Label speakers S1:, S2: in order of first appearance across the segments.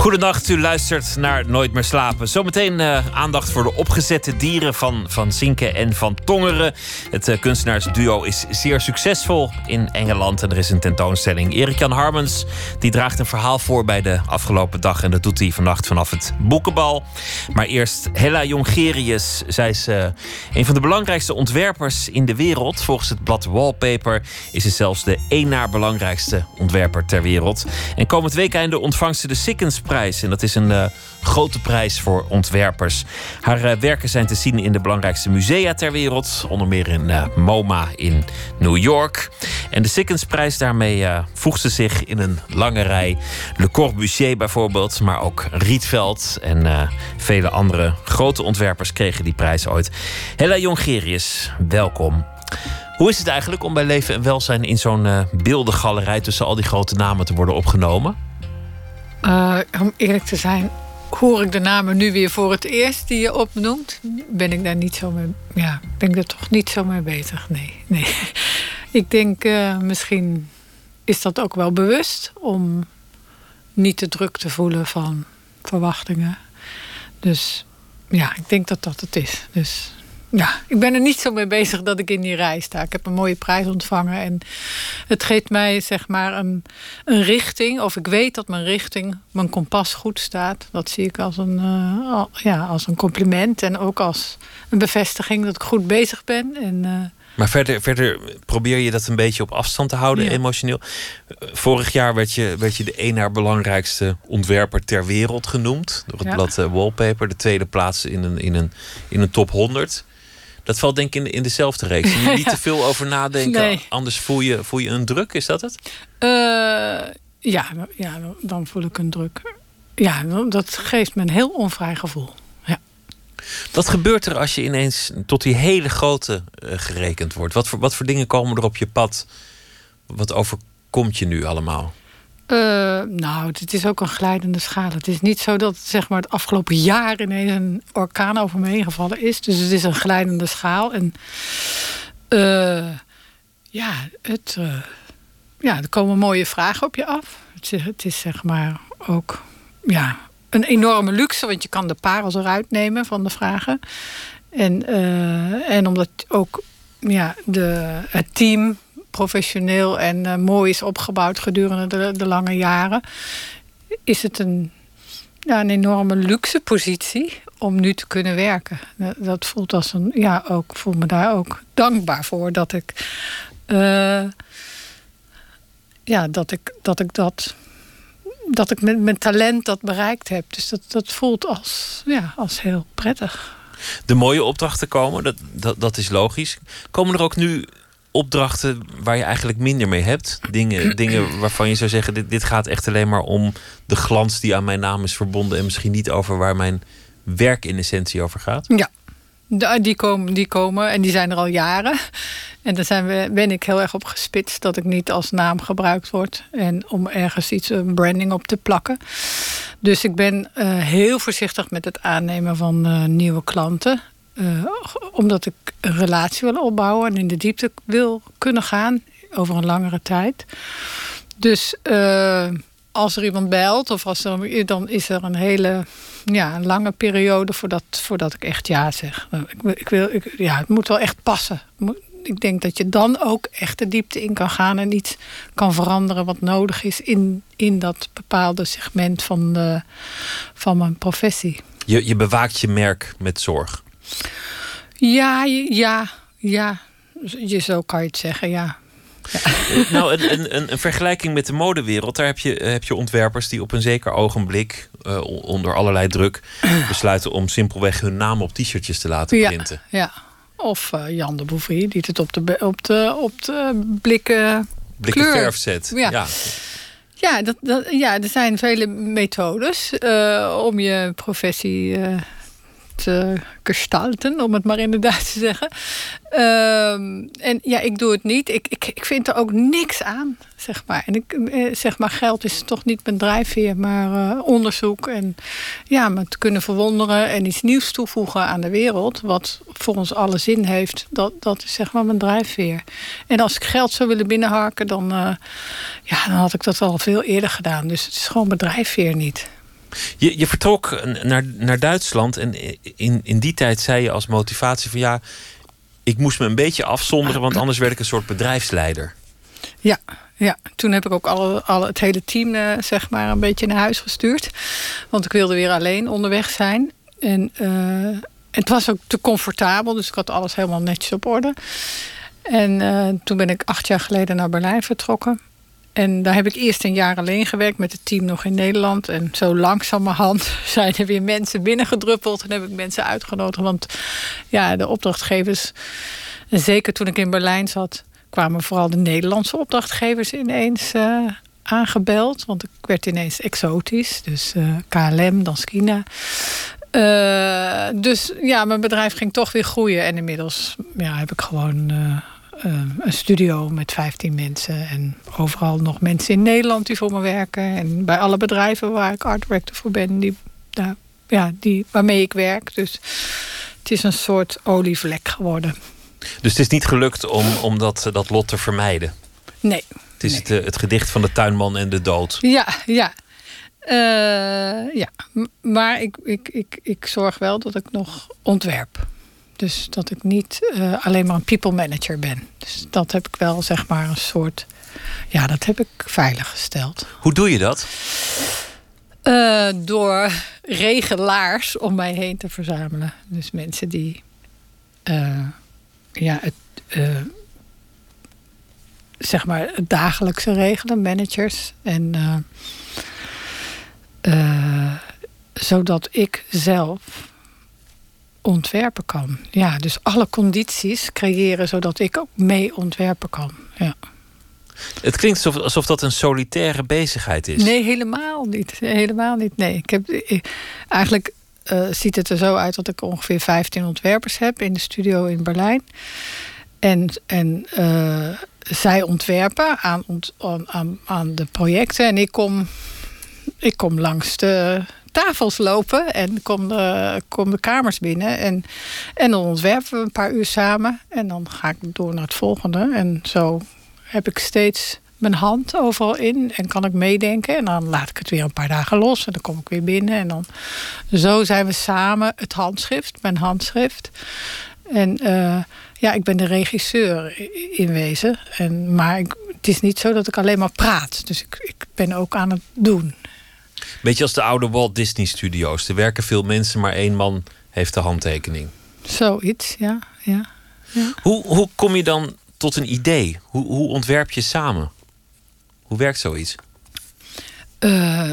S1: Goedenacht, u luistert naar Nooit meer slapen. Zometeen uh, aandacht voor de opgezette dieren van Van Zinken en van Tongeren. Het uh, kunstenaarsduo is zeer succesvol in Engeland en er is een tentoonstelling. Erik-Jan Harmens die draagt een verhaal voor bij de afgelopen dag... en dat doet hij vannacht vanaf het boekenbal. Maar eerst Hella Jongerius. Zij is uh, een van de belangrijkste ontwerpers in de wereld. Volgens het blad Wallpaper is ze zelfs de één naar belangrijkste ontwerper ter wereld. En komend weekende ontvangt ze de Sikkens en dat is een uh, grote prijs voor ontwerpers. Haar uh, werken zijn te zien in de belangrijkste musea ter wereld. Onder meer in uh, MoMA in New York. En de Sickensprijs, daarmee voegt ze zich in een lange rij. Le Corbusier bijvoorbeeld, maar ook Rietveld. En vele andere grote ontwerpers kregen die prijs ooit. Hella Jongerius, welkom. Hoe is het eigenlijk om bij Leven en Welzijn in zo'n beeldengalerij tussen al die grote namen te worden opgenomen?
S2: Uh, om eerlijk te zijn, hoor ik de namen nu weer voor het eerst die je opnoemt. Ben ik daar niet zo mee, ja, ben ik toch niet zo mee bezig. Nee, nee. ik denk uh, misschien is dat ook wel bewust om niet te druk te voelen van verwachtingen. Dus ja, ik denk dat dat het is. Dus ja, ik ben er niet zo mee bezig dat ik in die rij sta. Ik heb een mooie prijs ontvangen en het geeft mij zeg maar een, een richting. Of ik weet dat mijn richting, mijn kompas goed staat. Dat zie ik als een, uh, ja, als een compliment en ook als een bevestiging dat ik goed bezig ben. En, uh,
S1: maar verder, verder probeer je dat een beetje op afstand te houden, emotioneel. Vorig jaar werd je, werd je de één naar belangrijkste ontwerper ter wereld genoemd. Door het ja. blad uh, Wallpaper. De tweede plaats in een, in een, in een top 100. Dat valt denk ik in, in dezelfde reeks. Je niet te veel over nadenken, anders voel je, voel je een druk, is dat het?
S2: Uh, ja, ja, dan voel ik een druk. Ja, dat geeft me een heel onvrij gevoel. Ja.
S1: Wat gebeurt er als je ineens tot die hele grote uh, gerekend wordt? Wat voor, wat voor dingen komen er op je pad? Wat overkomt je nu allemaal?
S2: Uh, nou, het is ook een glijdende schaal. Het is niet zo dat zeg maar, het afgelopen jaar ineens een orkaan over me heen gevallen is. Dus het is een glijdende schaal. En uh, ja, het, uh, ja, er komen mooie vragen op je af. Het is, het is zeg maar ook ja, een enorme luxe, want je kan de parels eruit nemen van de vragen. En, en omdat ook ja, de, het team professioneel en uh, mooi is opgebouwd gedurende de, lange jaren, is het een, ja, een enorme luxe positie om nu te kunnen werken. Dat, voelt als een, ja, ook voel me daar ook dankbaar voor dat ik, uh, ja, dat ik dat, ik dat, dat ik met mijn talent dat bereikt heb. Dus dat, dat voelt als, ja, als heel prettig.
S1: De mooie opdrachten komen, dat, dat, dat is logisch. Komen er ook nu opdrachten waar je eigenlijk minder mee hebt? Dingen, dingen waarvan je zou zeggen: dit, dit gaat echt alleen maar om de glans die aan mijn naam is verbonden. En misschien niet over waar mijn werk in essentie over gaat?
S2: Ja, die komen, die komen en die zijn er al jaren. En daar zijn we, ben ik heel erg op gespitst dat ik niet als naam gebruikt word. En om ergens iets, een branding op te plakken. Dus ik ben uh, heel voorzichtig met het aannemen van uh, nieuwe klanten. Uh, omdat ik een relatie wil opbouwen en in de diepte wil kunnen gaan over een langere tijd. Dus uh, als er iemand belt of als er, dan is er een hele ja, een lange periode voordat, voordat ik echt ja zeg. Ik, ik wil, ik, ja, het moet wel echt passen. Ik denk dat je dan ook echt de diepte in kan gaan en iets kan veranderen wat nodig is in, in dat bepaalde segment van, van mijn professie.
S1: Je, je bewaakt je merk met zorg.
S2: Ja, ja, ja. Je, zo kan je het zeggen, ja.
S1: ja. Nou, een, een, een, vergelijking met de modewereld. Daar heb je, heb je ontwerpers die op een zeker ogenblik, uh, onder allerlei druk, besluiten om simpelweg hun naam op t-shirtjes te laten printen.
S2: Ja, of uh, Jan de Bouvry, die het op de, op de, op de blikken,
S1: blikken kleur. verf zet.
S2: Ja. ja. Ja, dat, dat, ja, er zijn vele methodes uh, om je professie te gestalten, om het maar in het Duits te zeggen. Ehm, en ja, ik doe het niet. Ik, ik, ik vind er ook niks aan, zeg maar. En ik eh, zeg maar, geld is toch niet mijn drijfveer, maar uh, onderzoek en ja, me te kunnen verwonderen en iets nieuws toevoegen aan de wereld, wat voor ons alle zin heeft, dat, dat is zeg maar mijn drijfveer. En als ik geld zou willen binnenharken, dan, uh, ja, dan had ik dat al veel eerder gedaan. Dus het is gewoon mijn drijfveer niet.
S1: Je, je vertrok naar, naar Duitsland en in, in die tijd zei je als motivatie van ja, ik moest me een beetje afzonderen, want anders werd ik een soort bedrijfsleider.
S2: Ja, ja. toen heb ik ook alle, alle, het hele team uh, zeg maar een beetje naar huis gestuurd. Want ik wilde weer alleen onderweg zijn. En uh, het was ook te comfortabel, dus ik had alles helemaal netjes op orde. En uh, toen ben ik acht jaar geleden naar Berlijn vertrokken. En daar heb ik eerst een jaar alleen gewerkt met het team nog in Nederland. En zo langzamerhand zijn er weer mensen binnengedruppeld. En heb ik mensen uitgenodigd. Want ja, de opdrachtgevers, zeker toen ik in Berlijn zat, kwamen vooral de Nederlandse opdrachtgevers ineens uh, aangebeld. Want ik werd ineens exotisch. Dus uh, KLM, dan. Uh, dus ja, mijn bedrijf ging toch weer groeien. En inmiddels ja, heb ik gewoon uh, een studio met 15 mensen. En overal nog mensen in Nederland die voor me werken. En bij alle bedrijven waar ik art director voor ben, die, nou, ja, die, waarmee ik werk. Dus het is een soort olievlek geworden.
S1: Dus het is niet gelukt om, om dat, dat lot te vermijden?
S2: Nee.
S1: Het is
S2: nee.
S1: het, het gedicht van de tuinman en de dood.
S2: Ja, ja. Uh, ja, maar ik, ik, ik, ik zorg wel dat ik nog ontwerp. Dus dat ik niet uh, alleen maar een people manager ben. Dus dat heb ik wel, zeg maar, een soort. Ja, dat heb ik veilig gesteld.
S1: Hoe doe je dat?
S2: Uh, door regelaars om mij heen te verzamelen. Dus mensen die. ja, het zeg maar het dagelijkse regelen, managers. En zodat ik zelf ontwerpen kan. Ja, dus alle condities creëren zodat ik ook mee ontwerpen kan. Ja.
S1: Het klinkt alsof, alsof dat een solitaire bezigheid is.
S2: Nee, helemaal niet. Helemaal niet. Nee, ik heb ik, eigenlijk uh, ziet het er zo uit dat ik ongeveer 15 ontwerpers heb in de studio in Berlijn. En, en uh, zij ontwerpen aan, aan, aan de projecten. En ik kom ik kom langs de tafels lopen en kom de, kom de kamers binnen. En, en dan ontwerpen we een paar uur samen. En dan ga ik door naar het volgende. En zo heb ik steeds mijn hand overal in en kan ik meedenken. En dan laat ik het weer een paar dagen los en dan kom ik weer binnen. En dan zo zijn we samen het handschrift, mijn handschrift. En uh, ja, ik ben de regisseur in wezen. En, maar ik, het is niet zo dat ik alleen maar praat. Dus ik, ik ben ook aan het doen.
S1: Beetje als de oude Walt Disney Studios. Er werken veel mensen, maar één man heeft de handtekening.
S2: Zoiets, ja. ja, ja.
S1: Hoe, hoe kom je dan tot een idee? Hoe, hoe ontwerp je samen? Hoe werkt zoiets?
S2: Uh,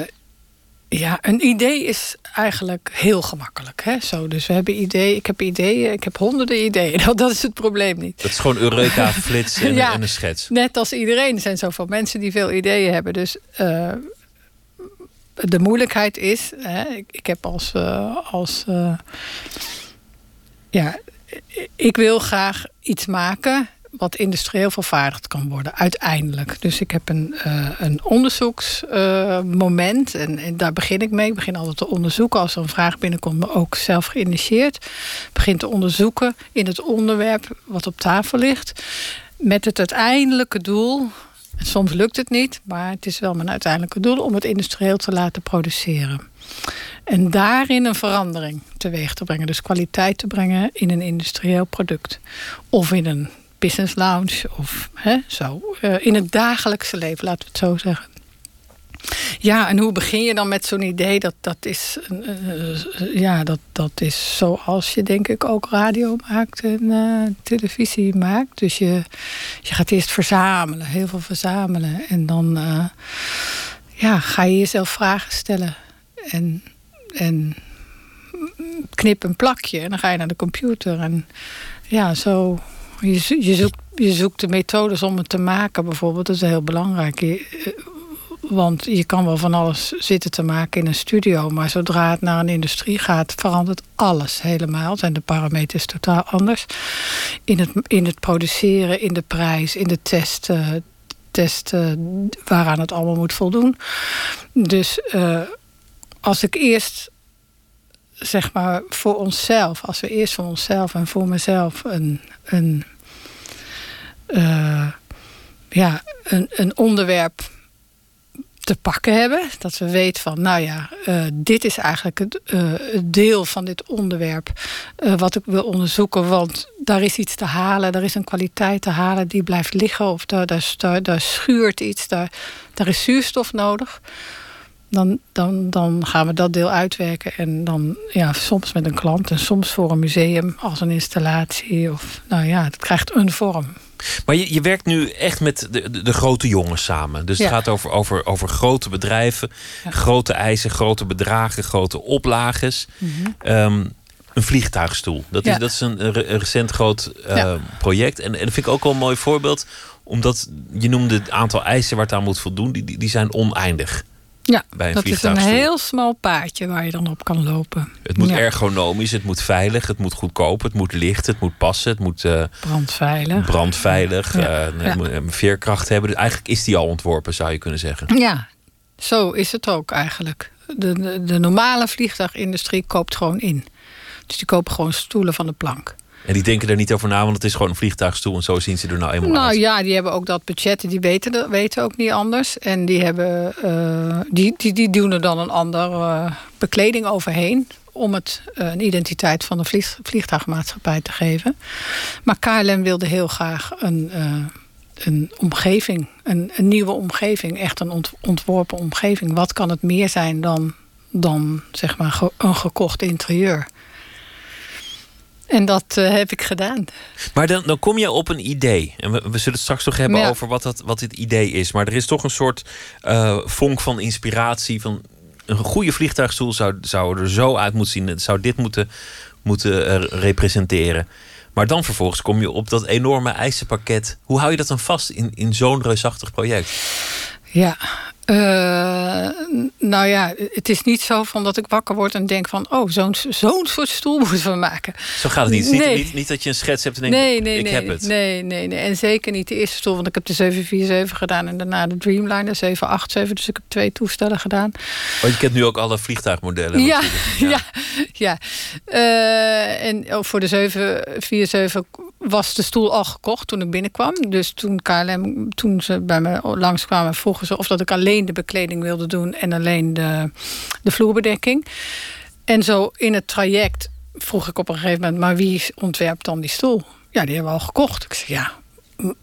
S2: ja, een idee is eigenlijk heel gemakkelijk. Hè? Zo, dus we hebben ideeën. Ik heb ideeën. Ik heb honderden ideeën. Dat, dat is het probleem niet.
S1: Dat is gewoon Eureka, flits en,
S2: ja,
S1: en een schets.
S2: Net als iedereen. Er zijn zoveel mensen die veel ideeën hebben. Dus uh, de moeilijkheid is, hè, ik, heb als, uh, als uh, ja, ik wil graag iets maken wat industrieel vervaardigd kan worden, uiteindelijk. Dus ik heb een, uh, een onderzoeksmoment en, en, daar begin ik mee. Ik begin altijd te onderzoeken als er een vraag binnenkomt, maar ook zelf geïnitieerd. Begin te onderzoeken in het onderwerp wat op tafel ligt, met het uiteindelijke doel Soms lukt het niet, maar het is wel mijn uiteindelijke doel om het industrieel te laten produceren. En daarin een verandering teweeg te brengen. Dus kwaliteit te brengen in een industrieel product. Of in een business lounge. Of hè, zo. Uh, in het dagelijkse leven, laten we het zo zeggen. Ja, en hoe begin je dan met zo'n idee? Dat, dat, is, uh, ja, dat, dat is zoals je denk ik ook radio maakt en uh, televisie maakt. Dus je, je gaat eerst verzamelen, heel veel verzamelen. En dan ja, ga je jezelf vragen stellen. En, en knip een plakje en dan ga je naar de computer. En ja, zo... Je, je, zoekt, je zoekt de methodes om het te maken bijvoorbeeld. Dat is heel belangrijk. Want je kan wel van alles zitten te maken in een studio, maar zodra het naar een industrie gaat, verandert alles helemaal. Zijn de parameters totaal anders. In het, in het produceren, in de prijs, in de testen, testen waaraan het allemaal moet voldoen. Dus uh, als ik eerst zeg maar voor onszelf, als we eerst voor onszelf en voor mezelf een, een, uh, ja, een, een onderwerp te pakken hebben. Dat we weten van, nou ja, uh, dit is eigenlijk het, uh, het, deel van dit onderwerp uh, wat ik wil onderzoeken. Want daar is iets te halen, daar is een kwaliteit te halen die blijft liggen. Of daar, daar, daar, daar schuurt iets, daar, daar is zuurstof nodig dan, dan, dan gaan we dat deel uitwerken. En dan ja, soms met een klant en soms voor een museum als een installatie. Of nou ja, het krijgt een vorm.
S1: Maar je, je werkt nu echt met de, de, de grote jongens samen. Dus het gaat over, over, over grote bedrijven, grote eisen, grote bedragen, grote oplages. Mm -hmm. een vliegtuigstoel. Dat is, dat is een, een recent groot uh, project. En, en dat vind ik ook wel een mooi voorbeeld. Omdat je noemde het aantal eisen waar het aan moet voldoen. Die, die zijn oneindig.
S2: Ja, bij een dat is een heel smal paardje waar je dan op kan lopen.
S1: Het moet ergonomisch, het moet veilig, het moet goedkoop, het moet licht, het moet passen, het moet uh,
S2: brandveilig,
S1: brandveilig ja. Uh, ja. veerkracht hebben. Dus eigenlijk is die al ontworpen, zou je kunnen zeggen.
S2: Ja, zo is het ook eigenlijk. De, de, de normale vliegtuigindustrie koopt gewoon in. Dus die kopen gewoon stoelen van de plank.
S1: En die denken er niet over na, want het is gewoon een vliegtuigstoel en zo zien ze er nou eenmaal
S2: nou,
S1: uit.
S2: Nou ja, die hebben ook dat budget en die weten, weten ook niet anders. En die, hebben, uh, die, die, die doen er dan een andere uh, bekleding overheen om het uh, een identiteit van de vlieg, vliegtuigmaatschappij te geven. Maar KLM wilde heel graag een, een omgeving, een, een, nieuwe omgeving, echt een ont, ontworpen omgeving. Wat kan het meer zijn dan, dan zeg maar een gekocht interieur? En dat uh, heb ik gedaan.
S1: Maar dan, dan kom je op een idee. En we, we zullen het straks nog hebben ja. over wat, dat, wat dit idee is. Maar er is toch een soort uh, vonk van inspiratie. Van een goede vliegtuigstoel zou, zou er zo uit moeten zien. Het zou dit moeten, moeten uh, representeren. Maar dan vervolgens kom je op dat enorme eisenpakket. Hoe hou je dat dan vast in, in zo'n reusachtig project?
S2: Ja, uh, nou ja, het is niet zo van dat ik wakker word en denk van... oh, zo'n zo'n soort stoel moeten we maken.
S1: Zo gaat het niet. Nee. Niet, niet, niet, dat je een schets hebt en denkt,
S2: nee, nee,
S1: ik
S2: nee,
S1: heb het.
S2: Nee, nee, nee. En zeker niet de eerste stoel, want ik heb de 747 gedaan... en daarna de Dreamliner 787. Dus ik heb twee toestellen gedaan.
S1: Oh, je kent nu ook alle vliegtuigmodellen.
S2: Ja, ja, ja. ja. Uh, en oh, voor de 747 was de stoel al gekocht toen ik binnenkwam. Dus toen KLM, toen ze bij me langskwamen, vroegen ze of dat ik alleen de bekleding wilde doen en alleen de, de vloerbedekking. En zo in het traject vroeg ik op een gegeven moment, maar wie ontwerpt dan die stoel? Ja, die hebben we al gekocht. Ik zei ja,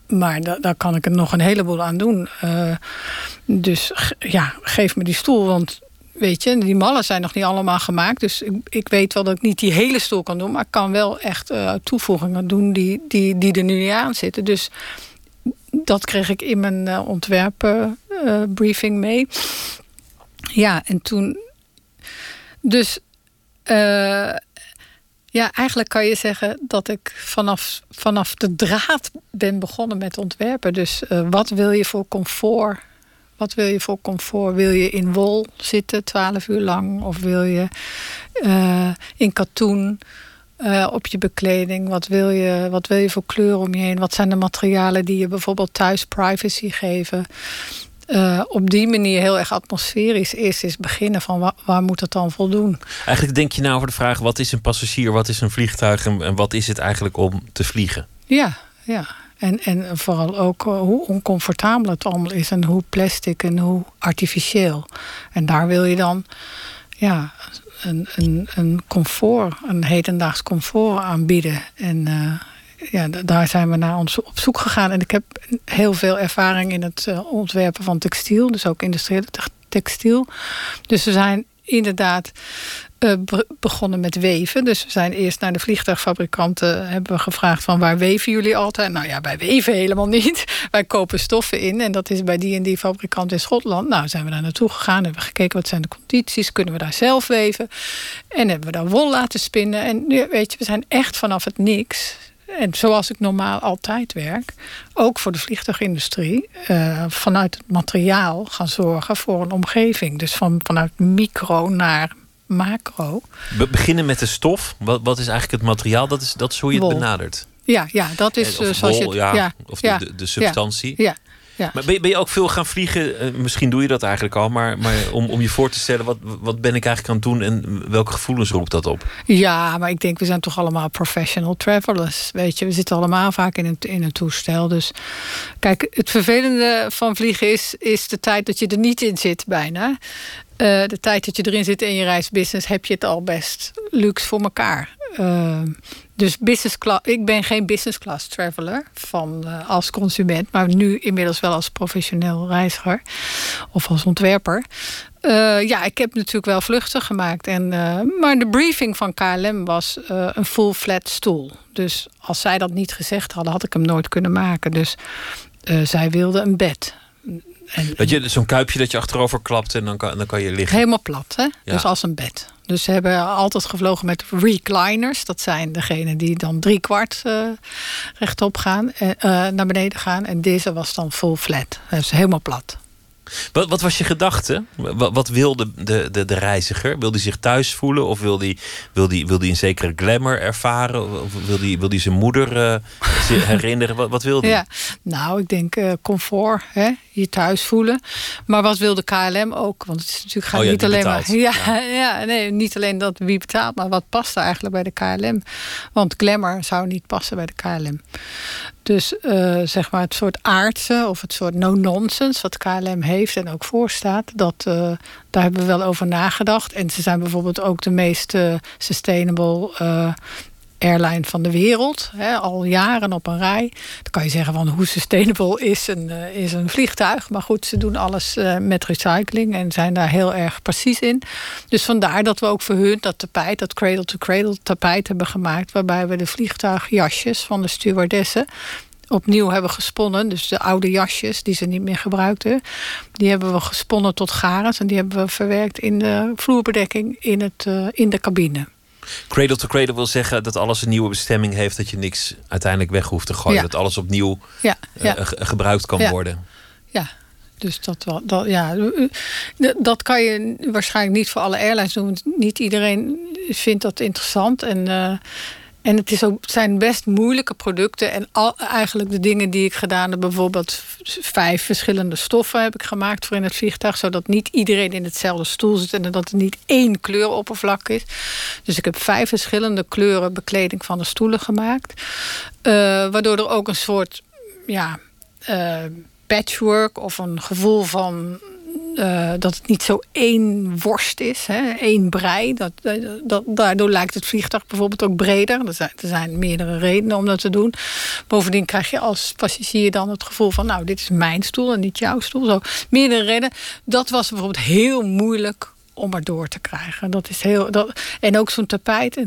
S2: maar da daar kan ik er nog een heleboel aan doen. Uh, dus ja, geef me die stoel, want weet je, die mallen zijn nog niet allemaal gemaakt. Dus ik, ik, weet wel dat ik niet die hele stoel kan doen. Maar ik kan wel echt uh, toevoegingen doen die, die, die er nu niet aan zitten. Dus dat kreeg ik in mijn uh, mee. Ja, en toen... Dus... ja, eigenlijk kan je zeggen dat ik vanaf, vanaf de draad ben begonnen met ontwerpen. Dus wat wil je voor comfort wat wil je voor comfort? Wil je in wol zitten twaalf uur lang? Of wil je uh, in katoen uh, op je bekleding? Wat wil, je, wat wil je voor kleur om je heen? Wat zijn de materialen die je bijvoorbeeld thuis privacy geven? Uh, op die manier heel erg atmosferisch is, is beginnen van waar, waar, moet het dan voldoen?
S1: Eigenlijk denk je nou over de vraag: wat is een passagier, wat is een vliegtuig en, en wat is het eigenlijk om te vliegen?
S2: Ja, ja. En, en vooral ook uh, hoe oncomfortabel het allemaal is en hoe plastic en hoe artificieel. En daar wil je dan ja, een, een, een comfort, een hedendaags comfort aanbieden. En uh, ja, daar zijn we naar ons op zoek gegaan. En ik heb heel veel ervaring in het uh, ontwerpen van textiel, dus ook industriële textiel. Dus we zijn inderdaad uh, begonnen met weven. Dus we zijn eerst naar de vliegtuigfabrikanten hebben we gevraagd van waar weven jullie altijd? Nou ja, wij weven helemaal niet. Wij kopen stoffen in en dat is bij die en die fabrikant in Schotland. Nou, zijn we daar naartoe gegaan, hebben we gekeken wat zijn de condities, kunnen we daar zelf weven? En hebben we daar wol laten spinnen. En weet je, we zijn echt vanaf het niks en zoals ik normaal altijd werk, ook voor de vliegtuigindustrie, uh, vanuit het materiaal gaan zorgen voor een omgeving. Dus van, vanuit micro naar macro.
S1: We beginnen met de stof. Wat, wat is eigenlijk het materiaal? Dat is, dat is hoe je het benadert.
S2: Ja, ja, dat is
S1: of
S2: zoals
S1: je. Ja, ja, of de, de, de substantie.
S2: Ja, ja.
S1: Maar ben je, ben je, ook veel gaan vliegen? Uh, misschien doe je dat eigenlijk al, maar, maar om, om je voor te stellen, wat, wat ben ik eigenlijk aan het doen en welke gevoelens roept dat op?
S2: Ja, maar ik denk, we zijn toch allemaal professional travelers. Weet je, we zitten allemaal vaak in een, in een toestel. Dus kijk, het vervelende van vliegen is, is de tijd dat je er niet in zit, bijna. Uh, de tijd dat je erin zit in je reisbusiness heb je het al best luxe voor elkaar. Uh, dus business class, ik ben geen business class traveler van, uh, als consument, maar nu inmiddels wel als professioneel reiziger of als ontwerper. Uh, ja, ik heb natuurlijk wel vluchten gemaakt. En, uh, maar de briefing van KLM was een full flat stoel. Dus als zij dat niet gezegd hadden, had ik hem nooit kunnen maken. Dus zij wilden een bed.
S1: En, dat je zo'n kuipje dat je achterover klapt en dan kan, dan kan je liggen.
S2: Helemaal plat, hè? Ja. Dus als een bed. Dus ze hebben altijd gevlogen met recliners. Dat zijn degenen die dan drie kwart uh, rechtop gaan, uh, naar beneden gaan. En deze was dan full flat. Dus helemaal plat.
S1: Wat, wat was je gedachte? Wat, wat wilde de, de, de reiziger? Wil hij zich thuis voelen? Of wil hij wil die, wil die een zekere glamour ervaren? Of wil hij wil die zijn moeder uh, herinneren? Wat, wat wil hij?
S2: Ja, nou, ik denk comfort, hè? Je thuis voelen. Maar wat wilde KLM ook? Want het is natuurlijk gaat
S1: oh ja,
S2: niet alleen
S1: betaalt.
S2: maar. Ja, ja. ja, nee, niet alleen dat wie betaalt, maar wat past er eigenlijk bij de KLM? Want glamour zou niet passen bij de KLM. Dus uh, zeg maar het soort aardse of het soort no-nonsense wat KLM heeft en ook voorstaat, dat, uh, daar hebben we wel over nagedacht. En ze zijn bijvoorbeeld ook de meest uh, sustainable airline van de wereld. Hè, al jaren op een rij. Dan kan je zeggen van hoe sustainable is een, uh, is een vliegtuig. Maar goed, ze doen alles uh, met recycling en zijn daar heel erg precies in. Dus vandaar dat we ook voor hun dat tapijt, dat cradle-to-cradle -cradle tapijt hebben gemaakt. Waarbij we de vliegtuigjasjes van de stewardessen opnieuw hebben gesponnen. Dus de oude jasjes die ze niet meer gebruikten. Die hebben we gesponnen tot garens. En die hebben we verwerkt in de vloerbedekking in, het, uh, in de cabine.
S1: Cradle to cradle wil zeggen dat alles een nieuwe bestemming heeft, dat je niks uiteindelijk weg hoeft te gooien.
S2: Ja.
S1: Dat alles opnieuw
S2: ja, ja.
S1: Uh, gebruikt kan
S2: ja.
S1: worden.
S2: Ja, dus dat, wel, dat, ja, dat kan je waarschijnlijk niet voor alle airlines doen. Niet iedereen vindt dat interessant. En, uh, en het, is ook, zijn best moeilijke producten. En al, eigenlijk de dingen die ik gedaan heb, bijvoorbeeld vijf verschillende stoffen heb ik gemaakt voor in het vliegtuig. Zodat niet iedereen in hetzelfde stoel zit en dat er niet één kleuroppervlak is. Dus ik heb vijf verschillende kleuren bekleding van de stoelen gemaakt. Uh, waardoor er ook een soort ja, uh, patchwork of een gevoel van uh, dat het niet zo één worst is, hè, één brei. Dat, dat, daardoor lijkt het vliegtuig bijvoorbeeld ook breder. Er zijn, er zijn meerdere redenen om dat te doen. Bovendien krijg je als passagier dan het gevoel van... nou, dit is mijn stoel en niet jouw stoel. Zo, meerdere redenen. Dat was bijvoorbeeld heel moeilijk om er door te krijgen. Dat is heel, dat, en ook zo'n tapijt.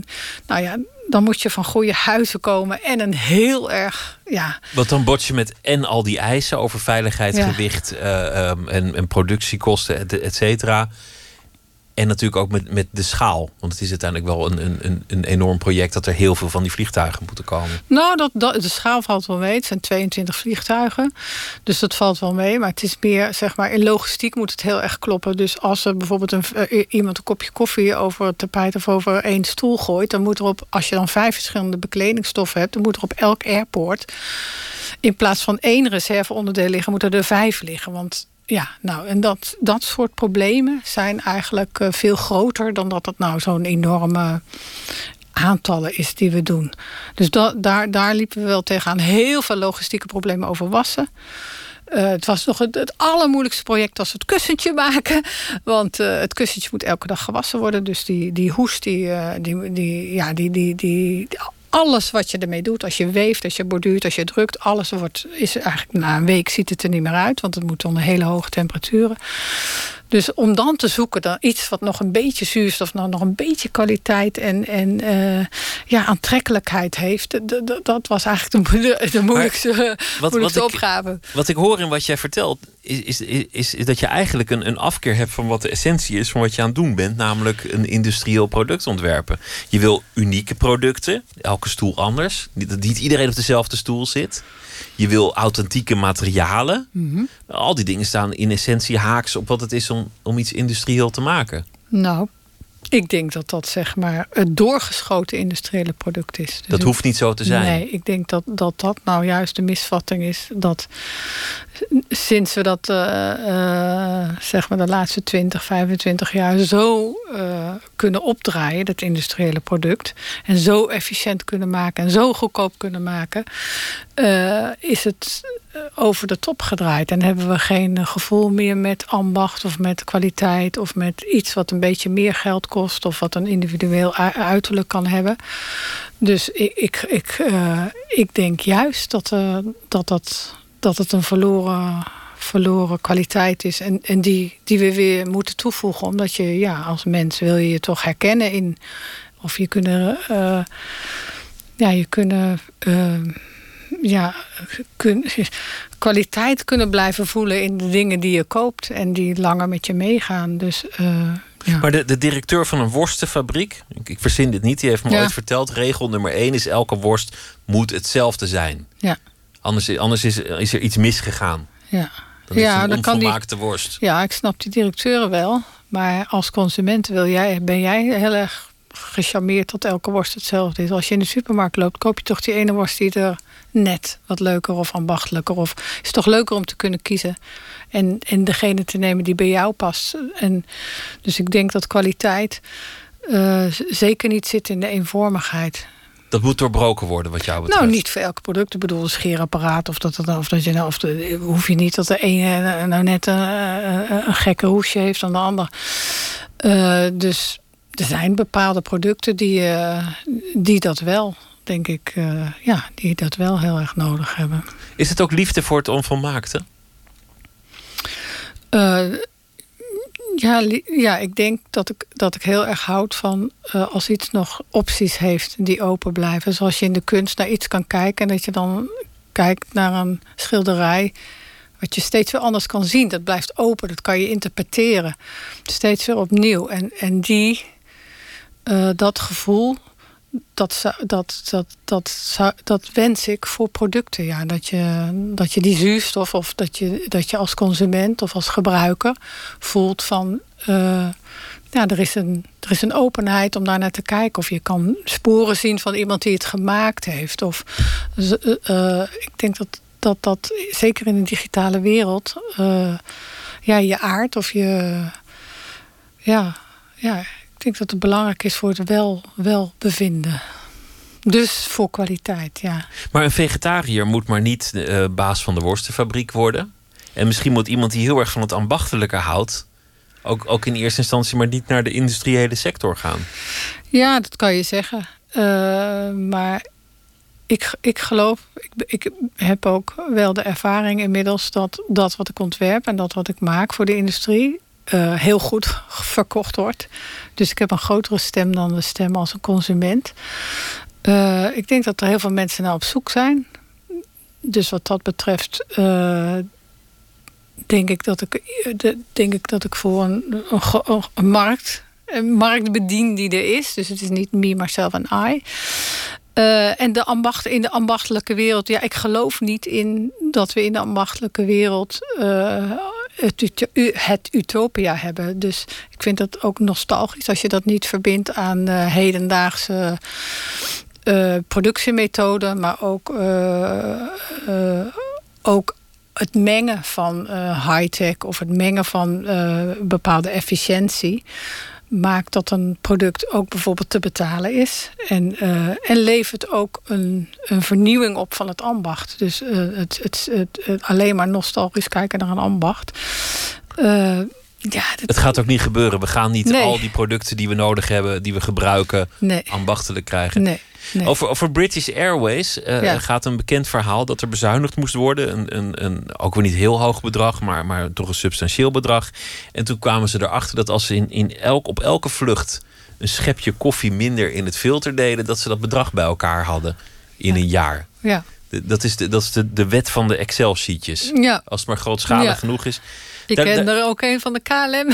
S2: Nou ja, dan moet je van goede huizen komen en een heel erg. Ja.
S1: Want dan bot je met en al die eisen over veiligheid,
S2: Ja.
S1: gewicht uh, um, en, en, productiekosten, et cetera. En natuurlijk ook met, met de schaal. Want het is uiteindelijk wel een, een, een enorm project dat er heel veel van die vliegtuigen moeten komen.
S2: Nou, dat, dat, de schaal valt wel mee. Het zijn 22 vliegtuigen. Dus dat valt wel mee. Maar het is meer, zeg maar, in logistiek moet het heel erg kloppen. Dus als er bijvoorbeeld een, uh, iemand een kopje koffie over het tapijt of over één stoel gooit, dan moet er op, als je dan vijf verschillende bekledingstoffen hebt, dan moet er op elk airport in plaats van één reserveonderdeel liggen, moeten er vijf liggen. Want ja, nou, en dat, dat soort problemen zijn eigenlijk uh, veel groter dan dat het nou zo'n enorme aantallen is die we doen. Dus daar, daar liepen we wel tegenaan. Heel veel logistieke problemen over wassen. Uh, het was nog het, het, allermoeilijkste project als het kussentje maken. Want uh, het kussentje moet elke dag gewassen worden. Dus die, die hoes, die, die, die, ja, die, die, die alles wat je ermee doet, als je weeft, als je borduurt, als je drukt, alles wordt, is eigenlijk na een week ziet het er niet meer uit, want het moet onder hele hoge temperaturen. Dus om dan te zoeken naar iets wat nog een beetje zuurstof, nou, nog een beetje kwaliteit en, en uh, ja, aantrekkelijkheid heeft, dat was eigenlijk de, de moeilijkste, wat, moeilijkste wat opgave.
S1: Ik, wat ik hoor in wat jij vertelt, is, is, is, is, dat je eigenlijk een, een afkeer hebt van wat de essentie is van wat je aan het doen bent, namelijk een industrieel product ontwerpen. Je wil unieke producten, elke stoel anders. Niet, niet iedereen op dezelfde stoel zit. Je wil authentieke materialen. Mhm. Al die dingen staan in essentie haaks op wat het is om, om iets industrieel te maken.
S2: Nou, ik denk dat dat zeg maar het doorgeschoten industriële product is.
S1: Dus dat hoeft niet zo te zijn.
S2: Nee, ik denk dat, dat dat nou juist de misvatting is. Dat sinds we dat uh, uh, zeg maar de laatste 20, 25 jaar zo uh, kunnen opdraaien, dat industriële product, en zo efficiënt kunnen maken en zo goedkoop kunnen maken, is het over de top gedraaid. En hebben we geen gevoel meer met ambacht of met kwaliteit of met iets wat een beetje meer geld kost of wat een individueel uiterlijk kan hebben. Dus ik, ik, ik, uh, ik denk juist dat, dat, dat, dat het een verloren, verloren kwaliteit is. En, en die, die we weer moeten toevoegen. Omdat je ja, als mens wil je je toch herkennen in. Of je kunnen. Ja, je kunnen ja, kun, kwaliteit kunnen blijven voelen in de dingen die je koopt en die langer met je meegaan. Dus, uh, ja.
S1: Maar de, de directeur van een worstenfabriek, ik, ik verzin dit niet, die heeft me ooit verteld: regel nummer één is: elke worst moet hetzelfde zijn.
S2: Ja.
S1: Anders, anders is, is er iets misgegaan.
S2: Ja.
S1: Dan is ja, het een onvolmaakte worst.
S2: Ja, ik snap die directeuren wel. Maar als consument wil jij, ben jij heel erg gecharmeerd dat elke worst hetzelfde is. Als je in de supermarkt loopt, koop je toch die ene worst die er net wat leuker of ambachtelijker. Of is het toch leuker om te kunnen kiezen. En, en degene te nemen die bij jou past. En, dus ik denk dat kwaliteit uh, zeker niet zit in de eenvormigheid.
S1: Dat moet doorbroken worden, wat jou betreft.
S2: Nou, niet voor elk product. Ik bedoel, een scheerapparaat. Of dat, dat, of dat je nou, of de, hoef je niet dat de ene nou net een, een, een gekke hoesje heeft dan de ander. Uh, dus er zijn bepaalde producten die, uh, die dat wel denk ik, uh, ja, die dat wel heel erg nodig hebben.
S1: Is het ook liefde voor het onvolmaakte?
S2: Uh, ja, ja, ik denk dat ik, dat ik heel erg houd van uh, als iets nog opties heeft die open blijven. Zoals je in de kunst naar iets kan kijken en dat je dan kijkt naar een schilderij. Wat je steeds weer anders kan zien. Dat blijft open, dat kan je interpreteren. Steeds weer opnieuw. En, en die, uh, dat gevoel, dat, dat, dat, dat, dat wens ik voor producten. Ja. Dat, je, dat je die zuurstof of dat je, dat je als consument of als gebruiker voelt van. Uh, ja, er is, een, er is een openheid om daar naar te kijken. Of je kan sporen zien van iemand die het gemaakt heeft. Of, uh, ik denk dat, dat dat zeker in de digitale wereld. Ja, je aard of je. Ja, ja, ik denk dat het belangrijk is voor het wel, welbevinden. Dus voor kwaliteit, ja.
S1: Maar een vegetariër moet maar niet uh, baas van de worstenfabriek worden. En misschien moet iemand die heel erg van het ambachtelijke houdt... ook, ook in eerste instantie maar niet naar de industriële sector gaan.
S2: Ja, dat kan je zeggen. Uh, maar ik, ik geloof, ik, ik heb ook wel de ervaring inmiddels... dat dat wat ik ontwerp en dat wat ik maak voor de industrie... Uh, heel goed verkocht wordt. Dus ik heb een grotere stem dan de stem als een consument. Uh, ik denk dat er heel veel mensen naar op zoek zijn. Dus wat dat betreft uh, denk, ik dat ik, de, denk ik dat ik voor een, een, markt, een bedien die er is. Dus het is niet me, myself en I. En de ambacht, in de ambachtelijke wereld, ja, ik geloof niet in dat we in de ambachtelijke wereld het, het utopia hebben. Dus ik vind dat ook nostalgisch als je dat niet verbindt aan uh, hedendaagse uh, productiemethoden, maar ook, uh, ook het mengen van high-tech of het mengen van bepaalde efficiëntie maakt dat een product ook bijvoorbeeld te betalen is. En, uh, en levert ook een, een vernieuwing op van het ambacht. Dus uh, het, het, het, alleen maar nostalgisch kijken naar een ambacht. Uh, ja,
S1: Het gaat ook niet gebeuren. We gaan niet al die producten die we nodig hebben, die we gebruiken,
S2: nee.
S1: ambachtelijk krijgen.
S2: Nee. Nee.
S1: Over, over British Airways eh,
S2: Ja.
S1: gaat een bekend verhaal dat er bezuinigd moest worden. Een, een, een, ook weer niet heel hoog bedrag, maar, maar toch een substantieel bedrag. En toen kwamen ze erachter dat als ze in, in elk, op elke vlucht een schepje koffie minder in het filter deden, dat ze dat bedrag bij elkaar hadden in een jaar.
S2: Ja.
S1: De- Dat is, de, dat is de, de wet van de Excel-sheetjes.
S2: ja,
S1: Als het maar grootschalig genoeg is.
S2: Ik ken
S1: daar-
S2: er ook een van de KLM.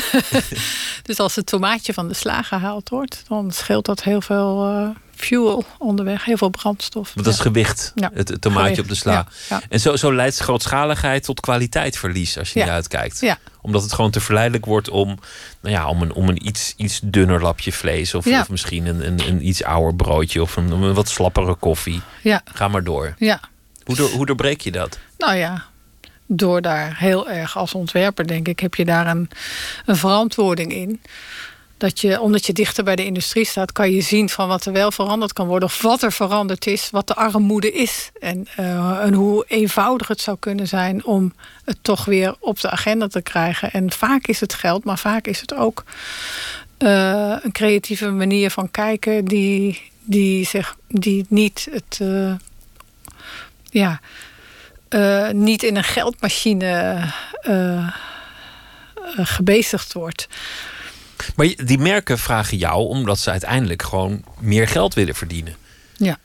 S2: dus als het tomaatje van de sla gehaald wordt, dan scheelt dat heel veel eh, fuel onderweg, heel veel brandstof.
S1: Want dat is gewicht,
S2: Ja.
S1: het, het tomaatje
S2: Gewicht,
S1: op de sla.
S2: ja.
S1: En zo, zo leidt grootschaligheid tot kwaliteitsverlies als je niet uitkijkt. Omdat het gewoon te verleidelijk wordt om, nou ja, om een, om een iets, iets dunner lapje vlees. Of, of misschien een, een, een iets ouder broodje of een, een wat slappere koffie.
S2: Ja,
S1: Ga maar door.
S2: ja.
S1: Hoe, door, hoe doorbreek je dat?
S2: Nou ja, door daar heel erg als ontwerper, denk ik, heb je daar een, een verantwoording in. Dat je, omdat je dichter bij de industrie staat, kan je zien van wat er wel veranderd kan worden. Of wat er veranderd is, wat de armoede is. En, eh, en hoe eenvoudig het zou kunnen zijn om het toch weer op de agenda te krijgen. En vaak is het geld, maar vaak is het ook eh, een creatieve manier van kijken die, die, zich, die niet het. eh, ja, eh, niet in een geldmachine eh, gebezigd wordt.
S1: Maar die merken vragen jou omdat ze uiteindelijk gewoon meer geld willen verdienen.
S2: Ja.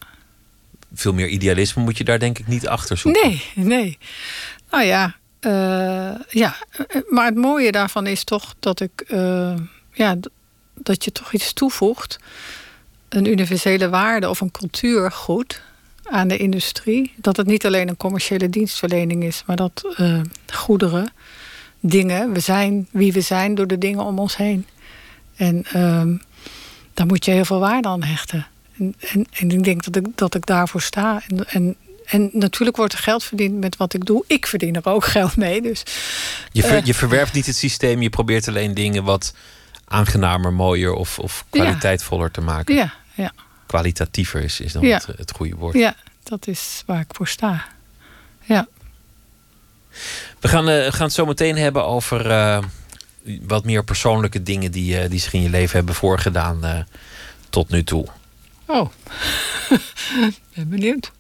S1: Veel meer idealisme moet je daar denk ik niet achter zoeken.
S2: Nee, nee. Nou ja, ja, maar het mooie daarvan is toch dat ik, ja, dat je toch iets toevoegt, een universele waarde of een cultuurgoed aan de industrie. Dat het niet alleen een commerciële dienstverlening is, maar dat eh, goederen, dingen, we zijn wie we zijn door de dingen om ons heen. En ehm, daar moet je heel veel waarde aan hechten. En, en, en ik denk dat ik, dat ik daarvoor sta. En, en, en natuurlijk wordt er geld verdiend met wat ik doe. Ik verdien er ook geld mee. Dus
S1: Je, ver-
S2: Eh.
S1: je verwerpt niet het systeem, je probeert alleen dingen wat aangenamer, mooier of, of
S2: Ja.
S1: kwaliteitvoller te maken.
S2: ja, ja,
S1: Kwalitatiever is, is dan
S2: Ja.
S1: het, het goede woord.
S2: ja, dat is waar ik voor sta. Ja,
S1: We gaan, eh, gaan het zo meteen hebben over eh, wat meer persoonlijke dingen die, eh, die zich in je leven hebben voorgedaan eh, tot nu toe.
S2: oh. ben benieuwd.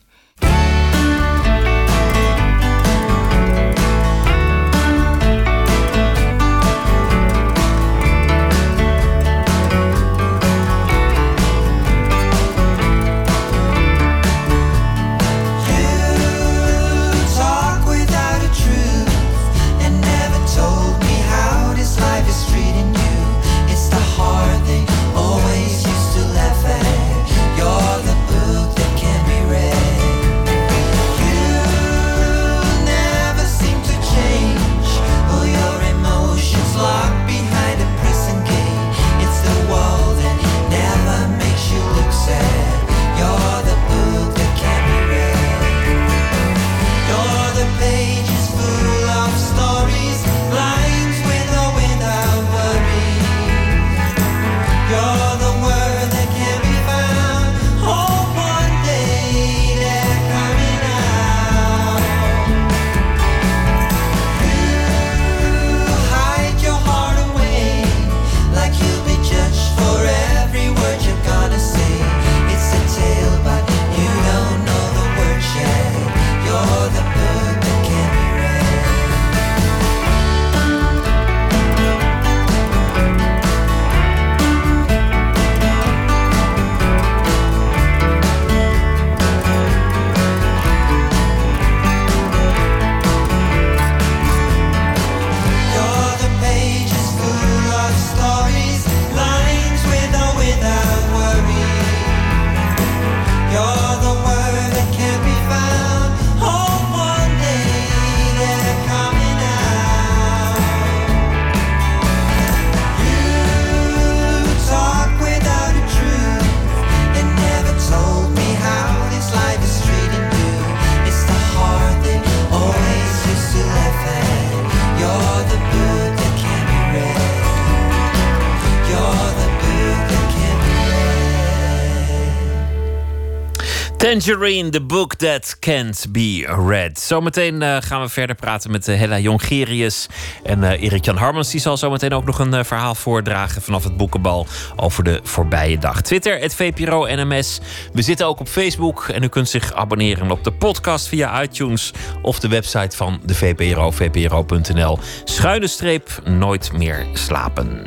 S1: Tangerine, the book that can't be read. Zometeen uh, gaan we verder praten met uh, Hella Jongerius en uh, Erik-Jan Harmans. Die zal zometeen ook nog een verhaal voordragen vanaf het boekenbal over de voorbije dag. Twitter, het VPRO NMS. We zitten ook op Facebook en u kunt zich abonneren op de podcast via iTunes of de website van de VPRO, vpro.nl. Schuine streep, nooit meer slapen.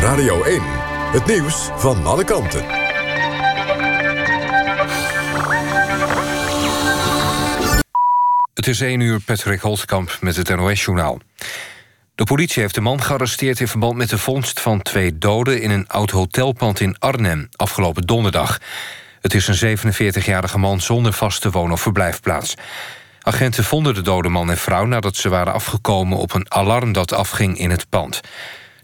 S3: Radio 1. Het nieuws van alle kanten.
S4: Het is 1 uur, Patrick Holtkamp met het NOS-journaal. De politie heeft de man gearresteerd in verband met de vondst van twee doden... in een oud hotelpand in Arnhem afgelopen donderdag. Het is een 47-jarige man zonder vaste woon- of verblijfplaats. Agenten vonden de dode man en vrouw nadat ze waren afgekomen... op een alarm dat afging in het pand.